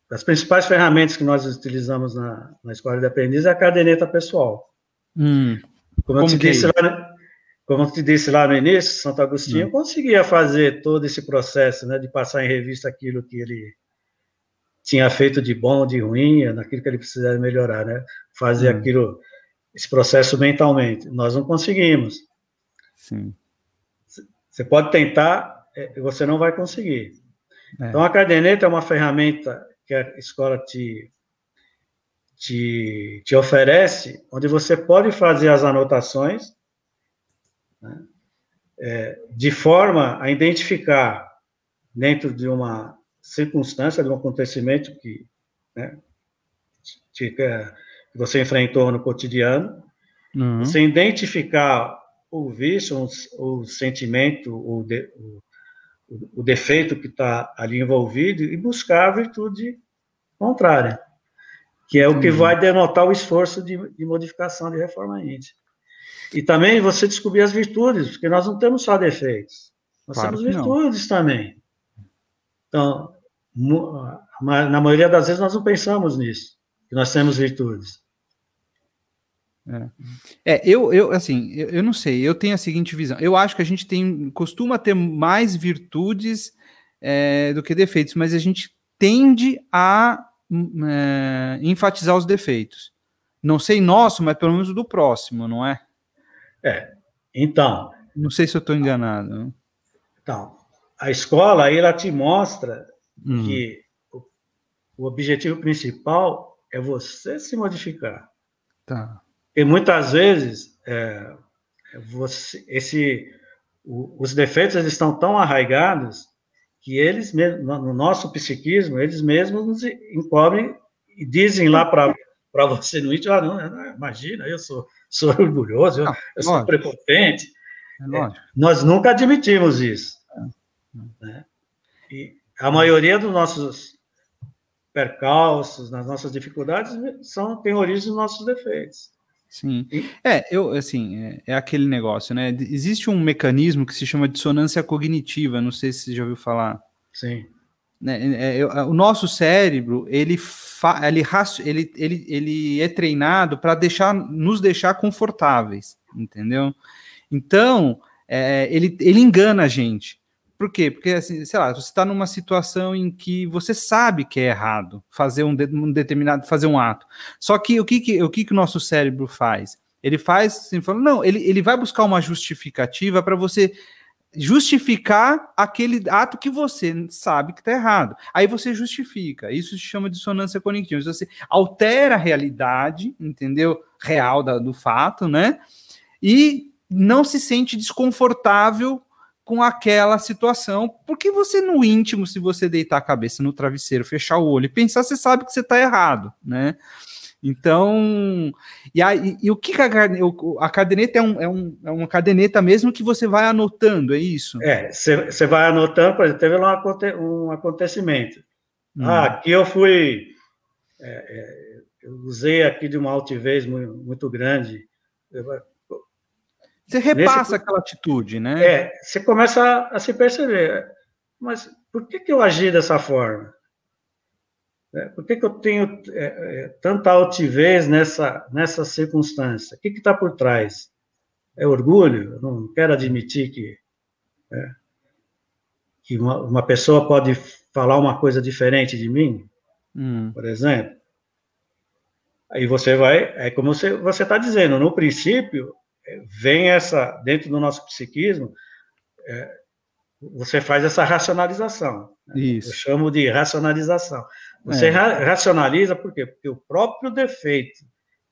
B: das principais ferramentas que nós utilizamos na, na escola de aprendiz é a caderneta pessoal. Hum. Como, como eu, te disse é lá, como eu te disse lá no início, Santo Agostinho hum. conseguia fazer todo esse processo, né, de passar em revista aquilo que ele tinha feito de bom, de ruim, naquilo que ele precisava melhorar, né? Fazer hum. aquilo, esse processo mentalmente. Nós não conseguimos. Sim. Você pode tentar, é, você não vai conseguir. É. Então, a caderneta é uma ferramenta que a escola te te, te oferece, onde você pode fazer as anotações, né, é, de forma a identificar, dentro de uma circunstância, de um acontecimento que, né, que, que você enfrentou no cotidiano, uhum. você identificar o vício, o, sentimento, o, de, o, o defeito que está ali envolvido e buscar a virtude contrária que é o que vai denotar o esforço de, de modificação de reforma íntima. E também você descobrir as virtudes, porque nós não temos só defeitos, nós claro temos virtudes não. também. Então, na maioria das vezes nós não pensamos nisso, que nós temos virtudes.
A: É. é, eu, eu, assim, eu, eu, não sei, eu tenho a seguinte visão. Eu acho que a gente tem, costuma ter mais virtudes é, do que defeitos, mas a gente tende a é, enfatizar os defeitos. Não sei nosso, mas pelo menos do próximo, não é?
B: É. Então.
A: Não sei se eu estou enganado.
B: Então, a escola ela te mostra hum. que o, o, objetivo principal é você se modificar. Tá. E muitas vezes é, você, esse, o, os defeitos eles estão tão arraigados que eles mesmos, no nosso psiquismo, eles mesmos nos encobrem e dizem lá para você no íntimo, ah, não, imagina, eu sou, sou orgulhoso, eu, eu sou prepotente. É, é nós nunca admitimos isso. É. Né? E a maioria dos nossos percalços, nas nossas dificuldades, são, tem origem nos nossos defeitos.
A: Sim. É, eu, assim, é, é, aquele negócio, né? Existe um mecanismo que se chama dissonância cognitiva, não sei se você já ouviu falar.
B: Sim.
A: Né, é, é, o nosso cérebro, ele, fa, ele, ele, ele, ele é treinado para deixar, nos deixar confortáveis, entendeu? Então, é, ele, ele engana a gente. Por quê? Porque, assim, sei lá, você está numa situação em que você sabe que é errado fazer um, de, um determinado, fazer um ato. Só que o que, que, o, que, que o nosso cérebro faz? Ele faz assim, falando, não, ele, ele vai buscar uma justificativa para você justificar aquele ato que você sabe que está errado. Aí você justifica. Isso se chama dissonância cognitiva. Você altera a realidade, entendeu? Real da, do fato, né? e não se sente desconfortável com aquela situação, porque você no íntimo, se você deitar a cabeça no travesseiro, fechar o olho e pensar, você sabe que você está errado, né? Então, e, aí, e o que a, a caderneta é, um, é, um, é uma caderneta mesmo que você vai anotando, é isso?
B: É, você vai anotando, por exemplo, teve lá um, um acontecimento. Hum. Ah, aqui eu fui, é, é, eu usei aqui de uma altivez muito, muito grande.
A: Você repassa Nesse, aquela atitude, né?
B: É, você começa a, a se perceber. Mas por que, que eu agi dessa forma? É, por que, que eu tenho é, é, tanta altivez nessa, nessa circunstância? O que está por trás? É orgulho? Eu não quero admitir que, é, que uma, uma, pessoa pode falar uma coisa diferente de mim, hum. por exemplo. Aí você vai, é como você está dizendo, no princípio, vem essa, dentro do nosso psiquismo, é, você faz essa racionalização. Né? Isso. Eu chamo de racionalização. Você é. ra racionaliza por quê? Porque o próprio defeito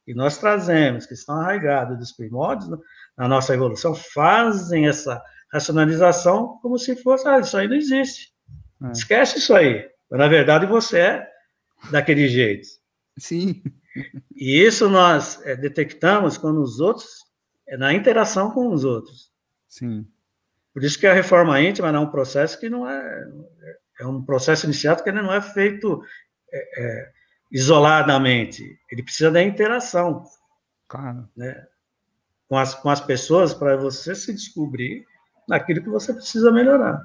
B: que nós trazemos, que estão arraigados dos primórdios na nossa evolução, fazem essa racionalização como se fosse, ah, isso aí não existe. É. Esquece isso aí. Mas, na verdade, você é daquele jeito.
A: Sim.
B: E isso nós é, detectamos quando os outros é na interação com os outros.
A: Sim.
B: Por isso que a reforma íntima é um processo que não é é um processo iniciado que não é feito é, é, isoladamente. Ele precisa da interação,
A: claro.
B: né, com as com as pessoas para você se descobrir naquilo que você precisa melhorar.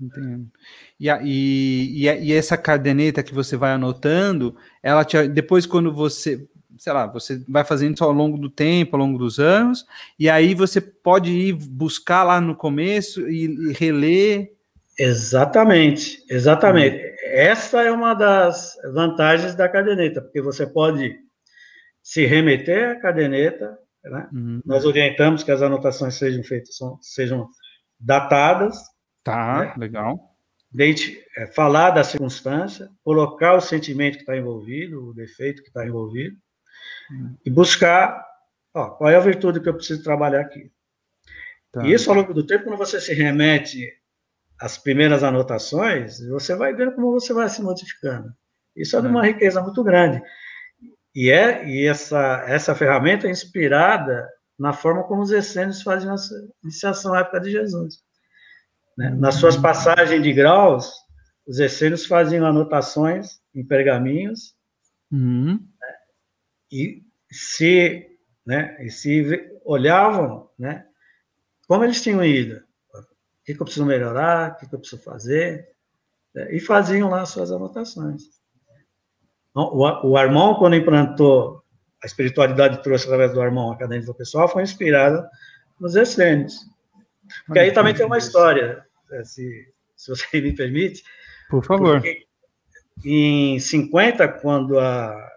A: Entendo. E, e, e, essa caderneta que você vai anotando, ela te, depois quando você sei lá, você vai fazendo isso ao longo do tempo, ao longo dos anos, e aí você pode ir buscar lá no começo e, e reler.
B: Exatamente, exatamente. Uhum. Essa é uma das vantagens da caderneta, porque você pode se remeter à caderneta, né? Uhum. Nós orientamos que as anotações sejam feitas, sejam datadas.
A: Tá, né? legal.
B: Deite, é, falar da circunstância, colocar o sentimento que está envolvido, o defeito que está envolvido, e buscar ó, qual é a virtude que eu preciso trabalhar aqui. Tá. E isso, ao longo do tempo, quando você se remete às primeiras anotações, você vai vendo como você vai se modificando. Isso é de uma é. riqueza muito grande. E, é, e essa, essa ferramenta é inspirada na forma como os essênios faziam a iniciação na época de Jesus. Né? Nas suas passagens de graus, os essênios faziam anotações em pergaminhos,
A: uhum
B: e se, né, e se olhavam, né, como eles tinham ido, o que, que eu preciso melhorar, o que, que eu preciso fazer, né, e faziam lá suas anotações. Então, o, o Armão, quando implantou a espiritualidade trouxe através do Armão a cadência do pessoal, foi inspirada nos essênios. Porque aí também tem uma história, né, se, se você me permite.
A: Por favor.
B: Em 50, quando a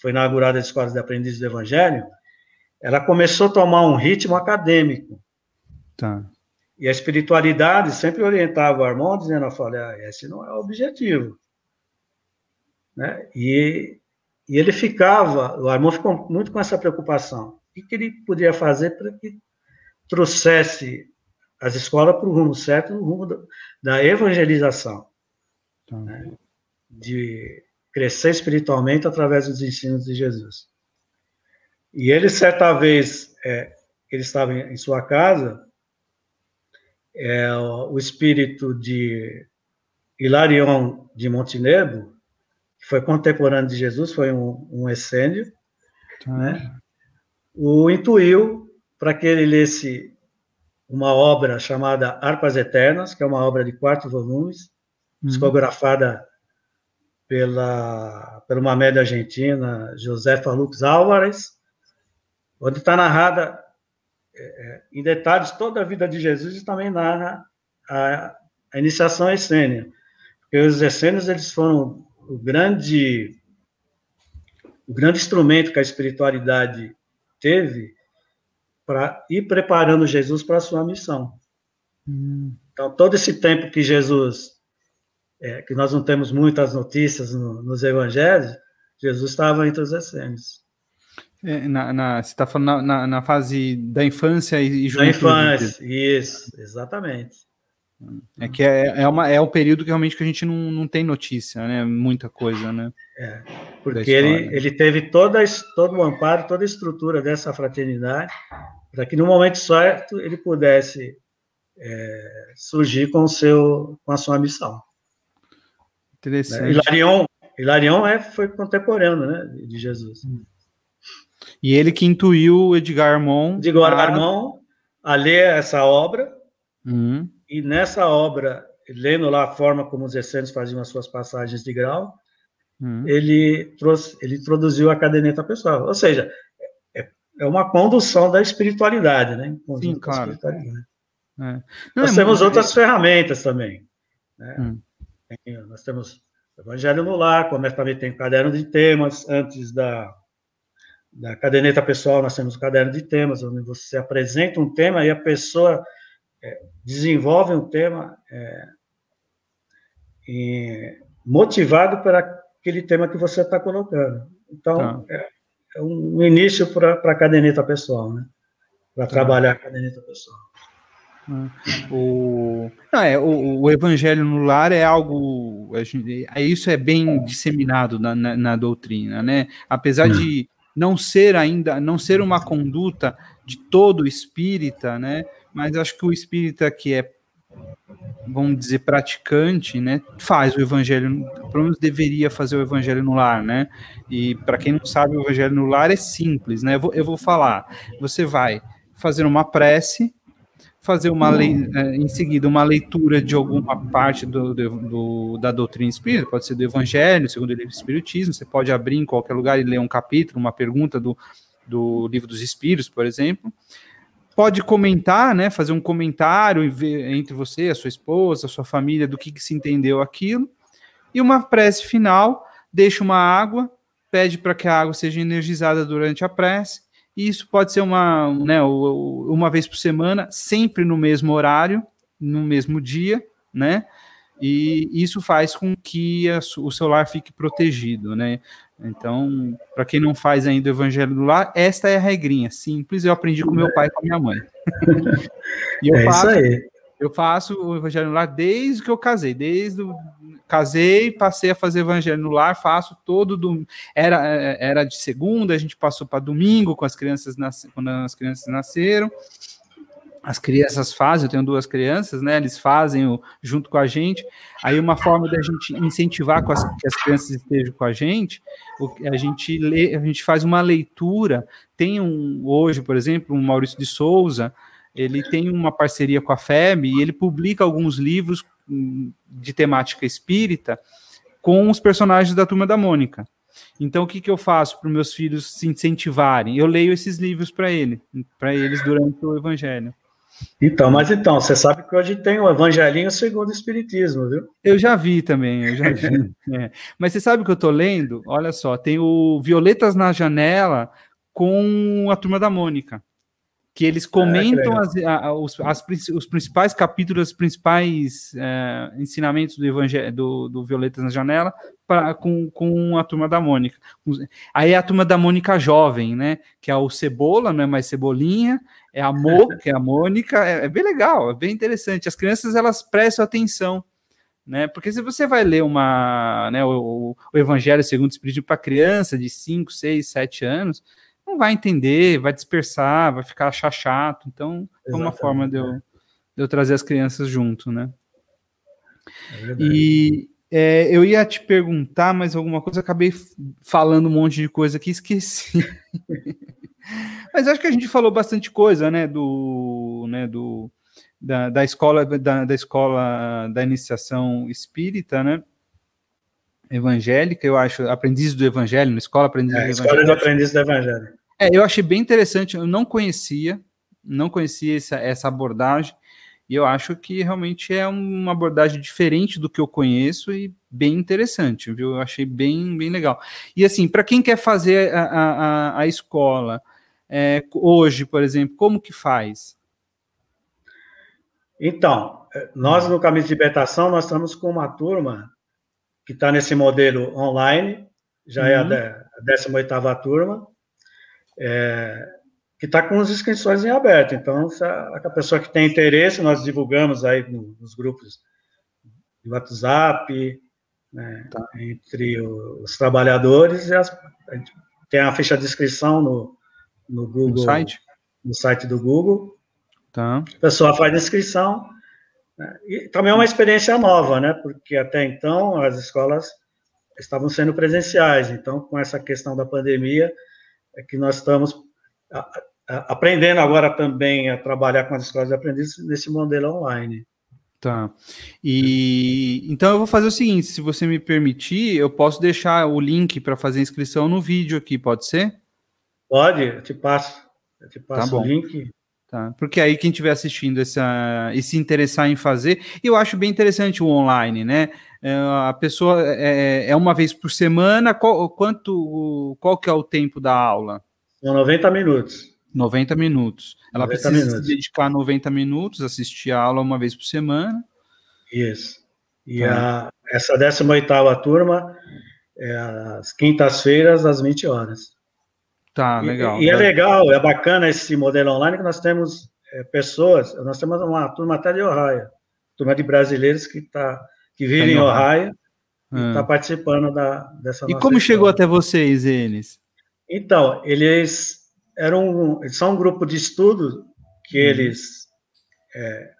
B: foi inaugurada a Escola de Aprendizes do Evangelho, ela começou a tomar um ritmo acadêmico.
A: Tá.
B: E a espiritualidade sempre orientava o Armand, dizendo, eu falei, ah, esse não é o objetivo. Né? E, e ele ficava, o Armand ficou muito com essa preocupação. O que, ele podia fazer para que trouxesse as escolas para o rumo certo, no rumo da, da evangelização. Tá. Né? De crescer espiritualmente através dos ensinos de Jesus. E ele, certa vez, é, ele estava em, sua casa, é, o espírito de Hilarion de Montenegro, que foi contemporâneo de Jesus, foi um, um tá. né, o intuiu para que ele lesse uma obra chamada Harpas Eternas, que é uma obra de quatro volumes, uhum. psicografada pela, pela uma média argentina, Josefa Lux Álvares, onde está narrada é, é, em detalhes toda a vida de Jesus e também narra a, a iniciação essênia. Porque os essênios eles foram o grande o grande instrumento que a espiritualidade teve para ir preparando Jesus para a sua missão. Hum. Então, todo esse tempo que Jesus é, que nós não temos muitas notícias no, nos evangelhos, Jesus estava entre os essênios.
A: É, na, na, você está falando na, na, fase da infância e,
B: e juventude. Da infância, isso, exatamente.
A: É que é, é, uma, é um período que realmente que a gente não, não tem notícia, né? Muita coisa, né?
B: É, porque ele, ele teve toda, todo o amparo, toda a estrutura dessa fraternidade, para que no momento certo ele pudesse é, surgir com, o seu, com a sua missão.
A: Interessante.
B: Hilarion, Hilarion é, foi contemporâneo né, de Jesus.
A: E ele que intuiu o Edgar Armand.
B: Edgar Armand a ler essa obra, uhum e nessa obra, lendo lá a forma como os essênios faziam as suas passagens de grau, hum. ele trouxe, ele introduziu a caderneta pessoal. Ou seja, é, é uma condução da espiritualidade, né?
A: Sim, claro. Espiritualidade.
B: É. Nós é temos outras ferramentas também. Né? Nós temos Evangelho no Lar, como também tem caderno de temas, antes da, da caderneta pessoal, nós temos o caderno de temas, onde você apresenta um tema e a pessoa é, desenvolve um tema é, e, motivado para aquele tema que você está colocando. Então, tá. é, é, um início para a caderneta pessoal, né? Para tá. trabalhar a caderneta pessoal.
A: Ah, o, não, é, o, o, evangelho no lar é algo. É, isso é bem disseminado na, na, na doutrina, né? Apesar de não ser ainda, não ser uma conduta de todo espírita, né? mas acho que o espírita que é, vamos dizer, praticante, né, faz o evangelho, pelo menos deveria fazer o evangelho no lar, né? E para quem não sabe, o evangelho no lar é simples, né? Eu vou, eu vou falar, você vai fazer uma prece, fazer uma lei, é, em seguida uma leitura de alguma parte do, do, da doutrina espírita, pode ser do Evangelho, segundo o Espiritismo, você pode abrir em qualquer lugar e ler um capítulo, uma pergunta do, do Livro dos Espíritos, por exemplo pode comentar, né, fazer um comentário entre você, a sua esposa, a sua família, do que, que se entendeu aquilo. E uma prece final, deixa uma água, pede para que a água seja energizada durante a prece. E isso pode ser uma, né, uma vez por semana, sempre no mesmo horário, no mesmo dia, né? E isso faz com que a, o celular fique protegido, né? Então, para quem não faz ainda o evangelho do lar, esta é a regrinha simples. Eu aprendi com meu pai e com minha mãe.
B: e eu é faço, isso aí.
A: Eu faço o evangelho no lar desde que eu casei, desde o casei, passei a fazer evangelho no lar, faço todo do era era de segunda, a gente passou para domingo com as crianças nas, quando as crianças nasceram as crianças fazem, eu tenho duas crianças, né? Eles fazem o, junto com a gente. Aí uma forma da gente incentivar as, que as crianças estejam com a gente, a gente lê, a gente faz uma leitura. Tem um hoje, por exemplo, um Maurício de Souza, ele tem uma parceria com a FEB e ele publica alguns livros hum, de temática espírita com os personagens da Turma da Mônica. Então, o que, que eu faço para os meus filhos se incentivarem? Eu leio esses livros para ele, para eles durante o Evangelho.
B: Então, mas então, você sabe que hoje tem o Evangelinho segundo o Espiritismo, viu?
A: Eu já vi também, eu já vi. é. Mas você sabe o que eu estou lendo? Olha só, tem o Violetas na Janela com a Turma da Mônica que eles ah, comentam as, a, os, as, os, principais capítulos, os principais é, ensinamentos do Evangelho do, do Violetas na Janela pra, com, com a turma da Mônica. Aí é a turma da Mônica jovem, né? Que é o Cebola, não é mais Cebolinha, é a Mo, que é a Mônica, é, é bem legal, é bem interessante. As crianças elas prestam atenção. Né? Porque se você vai ler uma, né, o, o Evangelho segundo o Espírito para criança de 5, 6, 7 anos, não vai entender, vai dispersar, vai ficar achar chato. Então, é uma forma de eu, de eu trazer as crianças junto, né? É e é, eu ia te perguntar mais alguma coisa, acabei falando um monte de coisa aqui, esqueci. Mas acho que a gente falou bastante coisa, né? Do, né, do, da, da escola da, da escola da iniciação espírita, né? Evangélica, eu acho, aprendiz do Evangelho, na escola aprendiz é, do
B: Evangelho. Escola de aprendiz do Evangelho.
A: É, eu achei bem interessante, eu não conhecia, não conhecia essa, essa abordagem, e eu acho que realmente é uma abordagem diferente do que eu conheço e bem interessante, viu? Eu achei bem, bem legal. E assim, para quem quer fazer a, a, a escola é, hoje, por exemplo, como que faz?
B: Então, nós no Caminho de Libertação, nós estamos com uma turma que está nesse modelo online, já uhum. é a 18ª turma, é, que está com as inscrições em aberto. Então, se a, a, pessoa que tem interesse, nós divulgamos aí no, nos grupos de WhatsApp, né, tá. entre os trabalhadores, e as, tem a ficha de inscrição no, no Google, no site? no site do Google. Tá. A pessoa faz a inscrição. Né, e também é uma experiência nova, né? Porque até então as escolas estavam sendo presenciais. Então, com essa questão da pandemia, que nós estamos aprendendo agora também a trabalhar com as escolas de aprendizes nesse modelo online.
A: Tá. E então eu vou fazer o seguinte: se você me permitir, eu posso deixar o link para fazer a inscrição no vídeo aqui, pode ser?
B: Pode, eu te passo. Eu te passo
A: tá o link. Tá, porque aí quem estiver assistindo essa, e se interessar em fazer, eu acho bem interessante o online, né? É, a pessoa é, é uma vez por semana, qual, quanto, qual que é o tempo da aula?
B: São 90 minutos.
A: 90 minutos. Ela 90 precisa minutos. se dedicar 90 minutos, assistir a aula uma vez por semana.
B: Isso. E tá. a, essa 18ª turma é às quintas-feiras, às 20 horas.
A: Tá, legal.
B: E, e é legal, é bacana esse modelo online que nós temos é, pessoas, nós temos uma turma até de Ohio, turma de brasileiros que, tá, que vive em Ohio, e está ah. participando da, dessa
A: E como chegou até vocês, eles?
B: Então, eles eram eles são um grupo de estudo que uhum. eles é,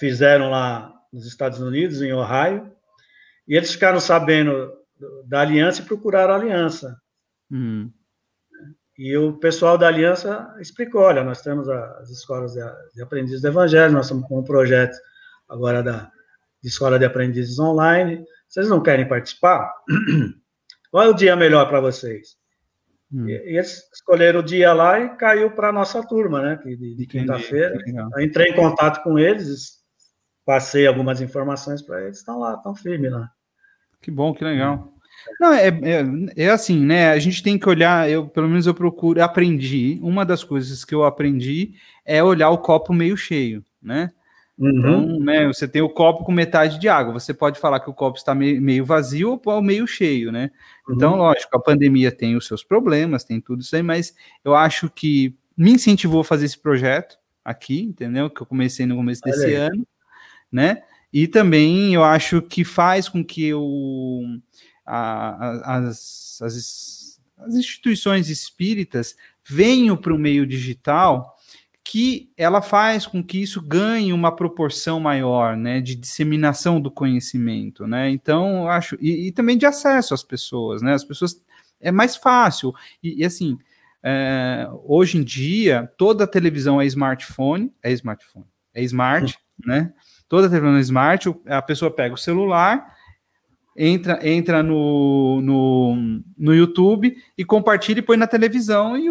B: fizeram lá nos Estados Unidos, em Ohio, e eles ficaram sabendo da aliança e procuraram a aliança. Uhum. E o pessoal da aliança explicou: olha, nós temos as escolas de, aprendizes do Evangelho, nós estamos com um projeto agora da de escola de aprendizes online. Vocês não querem participar? Qual é o dia melhor para vocês? Hum. E, e, eles escolheram o dia lá e caiu para a nossa turma, né? De, de quinta-feira. Entrei em contato com eles, passei algumas informações para eles, estão lá, estão firmes lá.
A: Que bom, que legal. Não, é, é, é, assim, né? A gente tem que olhar, eu pelo menos eu procuro, aprendi. Uma das coisas que eu aprendi é olhar o copo meio cheio, né? Uhum. Então, né, você tem o copo com metade de água. Você pode falar que o copo está meio, vazio ou meio cheio, né? Então, uhum. Então, lógico, a pandemia tem os seus problemas, tem tudo isso aí, mas eu acho que me incentivou a fazer esse projeto aqui, entendeu? Que eu comecei no começo desse ano, né? E também eu acho que faz com que eu, a, as, as, as instituições espíritas venham para o meio digital que ela faz com que isso ganhe uma proporção maior, né, de disseminação do conhecimento, né? Então, eu acho e, e também de acesso às pessoas, né? As pessoas é mais fácil e, e assim, é, hoje em dia toda a televisão é smartphone, é smartphone, é smart, né? Toda a televisão é smart, a pessoa pega o celular entra, entra no, no, no YouTube e compartilha e põe na televisão. E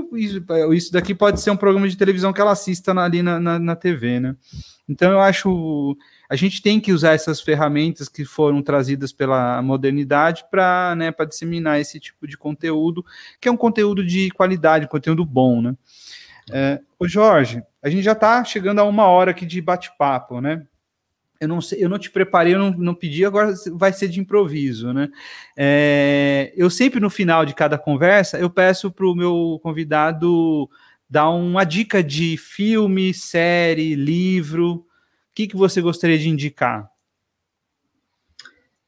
A: isso daqui pode ser um programa de televisão que ela assista ali na, na, na TV, né? Então eu acho a gente tem que usar essas ferramentas que foram trazidas pela modernidade para né, disseminar esse tipo de conteúdo, que é um conteúdo de qualidade, um conteúdo bom, né? É, ô Jorge, a gente já está chegando a uma hora aqui de bate-papo, né? Eu não sei, eu não te preparei, eu não, não pedi, agora vai ser de improviso, né? É, eu sempre no final de cada conversa eu peço para o meu convidado dar uma dica de filme, série, livro. O que, que você gostaria de indicar?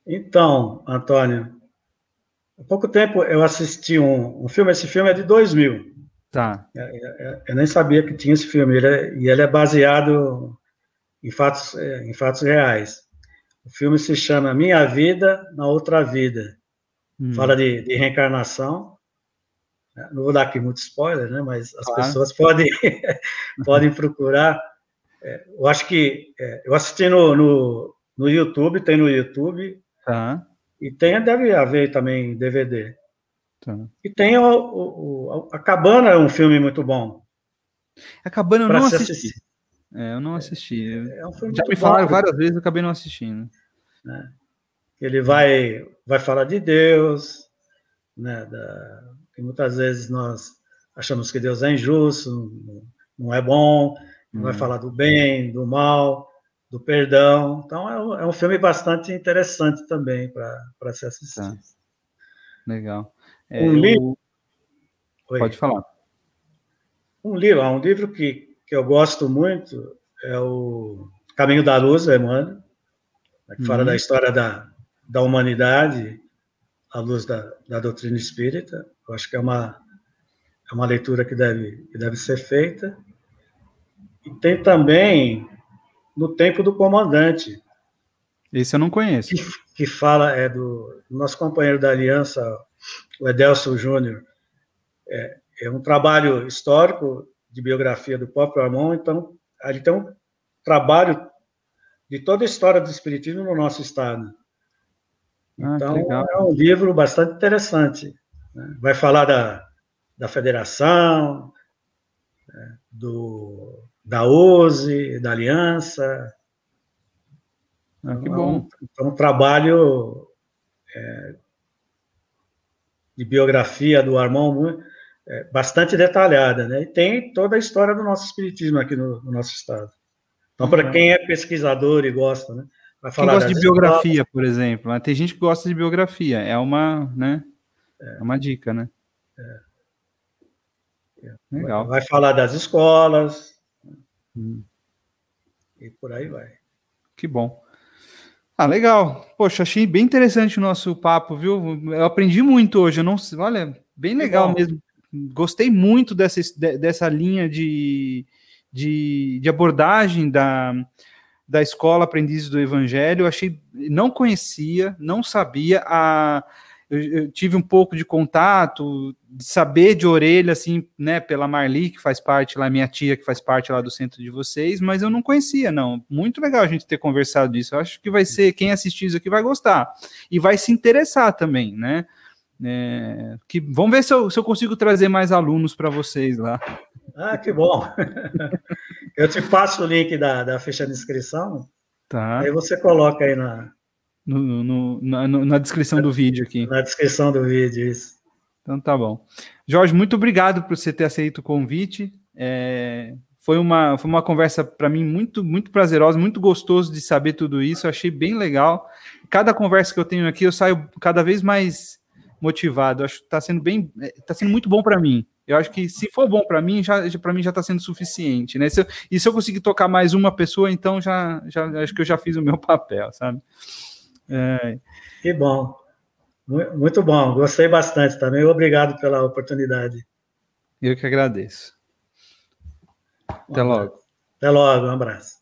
B: Então, Antônio, há pouco tempo eu assisti um, um filme, esse filme é de 2000.
A: Tá.
B: Eu, é, eu, é, eu nem sabia que tinha esse filme, ele é, e ele é baseado em fatos, é, em fatos reais. O filme se chama Minha Vida na Outra Vida. Hum. Fala de, de, reencarnação. Não vou dar aqui muito spoiler, né? Mas as claro. pessoas podem, podem procurar. É, eu acho que é, eu assisti no, no, no, YouTube, tem no YouTube. Tá. E tem, deve haver também DVD. Tá. E tem o, o, a Cabana, é um filme muito bom.
A: A Cabana eu não assisti. Assistir. É, eu não é, assisti. É, é um Já me falaram bom, várias vezes, eu acabei não assistindo.
B: Né? Ele vai, vai falar de Deus, né? Da, que muitas vezes nós achamos que Deus é injusto, não é bom, não vai hum. falar do bem, do mal, do perdão. Então é um, é um filme bastante interessante também para se assistir. Tá.
A: Legal. É, um livro. Pode falar.
B: um livro, um livro que, que eu gosto muito é o Caminho da Luz, Emmanuel, né, que uhum. fala da história da, da humanidade à luz da, da doutrina espírita. Eu acho que é uma, é uma leitura que deve, que deve ser feita. E tem também No Tempo do Comandante.
A: Esse eu não conheço.
B: Que, que fala, é do, do nosso companheiro da Aliança, o Edelso Júnior. É, é um trabalho histórico de biografia do próprio Armon, então ali tem um trabalho de toda a história do Espiritismo no nosso estado. Ah, então, é um livro bastante interessante. Né? Vai falar da, da federação, né? do, da OSE, da Aliança.
A: Ah, que bom.
B: Então, um trabalho é, de biografia do Armand é, bastante detalhada, né? E tem toda a história do nosso espiritismo aqui no, no nosso estado. Então, para uhum. quem é pesquisador e gosta, né?
A: Vai falar quem gosta de biografia, por exemplo, né? tem gente que gosta de biografia, é uma, né? É, é uma dica, né? É.
B: é. Legal. Vai, vai, falar das escolas hum. e por aí vai.
A: Que bom. Ah, legal. Poxa, achei bem interessante o nosso papo, viu? Eu aprendi muito hoje. Eu não, olha, bem legal mesmo gostei muito dessa, dessa linha de, de, de abordagem da, da escola Aprendizes do Evangelho. Eu achei, não conhecia, não sabia. A, eu, eu, tive um pouco de contato, de saber de orelha, assim, né, pela Marli, que faz parte lá, minha tia, que faz parte lá do centro de vocês, mas eu não conhecia, não. Muito legal a gente ter conversado isso. Eu acho que vai ser, quem assistir isso aqui vai gostar. E vai se interessar também, né? É, que, vamos ver se eu, se eu consigo trazer mais alunos para vocês lá.
B: Ah, que bom! eu te passo o link da, da ficha de inscrição. Tá. Aí você coloca aí na,
A: no, no, na, na, descrição do vídeo aqui.
B: Na descrição do vídeo, isso.
A: Então tá bom. Jorge, muito obrigado por você ter aceito o convite. É, foi, uma, foi uma conversa para mim muito, muito prazerosa, muito gostoso de saber tudo isso. Eu achei bem legal. Cada conversa que eu tenho aqui, eu saio cada vez mais motivado. Acho que está sendo bem, está sendo muito bom para mim. Eu acho que se for bom para mim, já para mim já está sendo suficiente, né? Se eu, e se eu conseguir tocar mais uma pessoa, então já, já acho que eu já fiz o meu papel, sabe?
B: É... Que bom, muito bom. Gostei bastante também. Obrigado pela oportunidade.
A: Eu que agradeço. Até logo.
B: Até logo. Um abraço.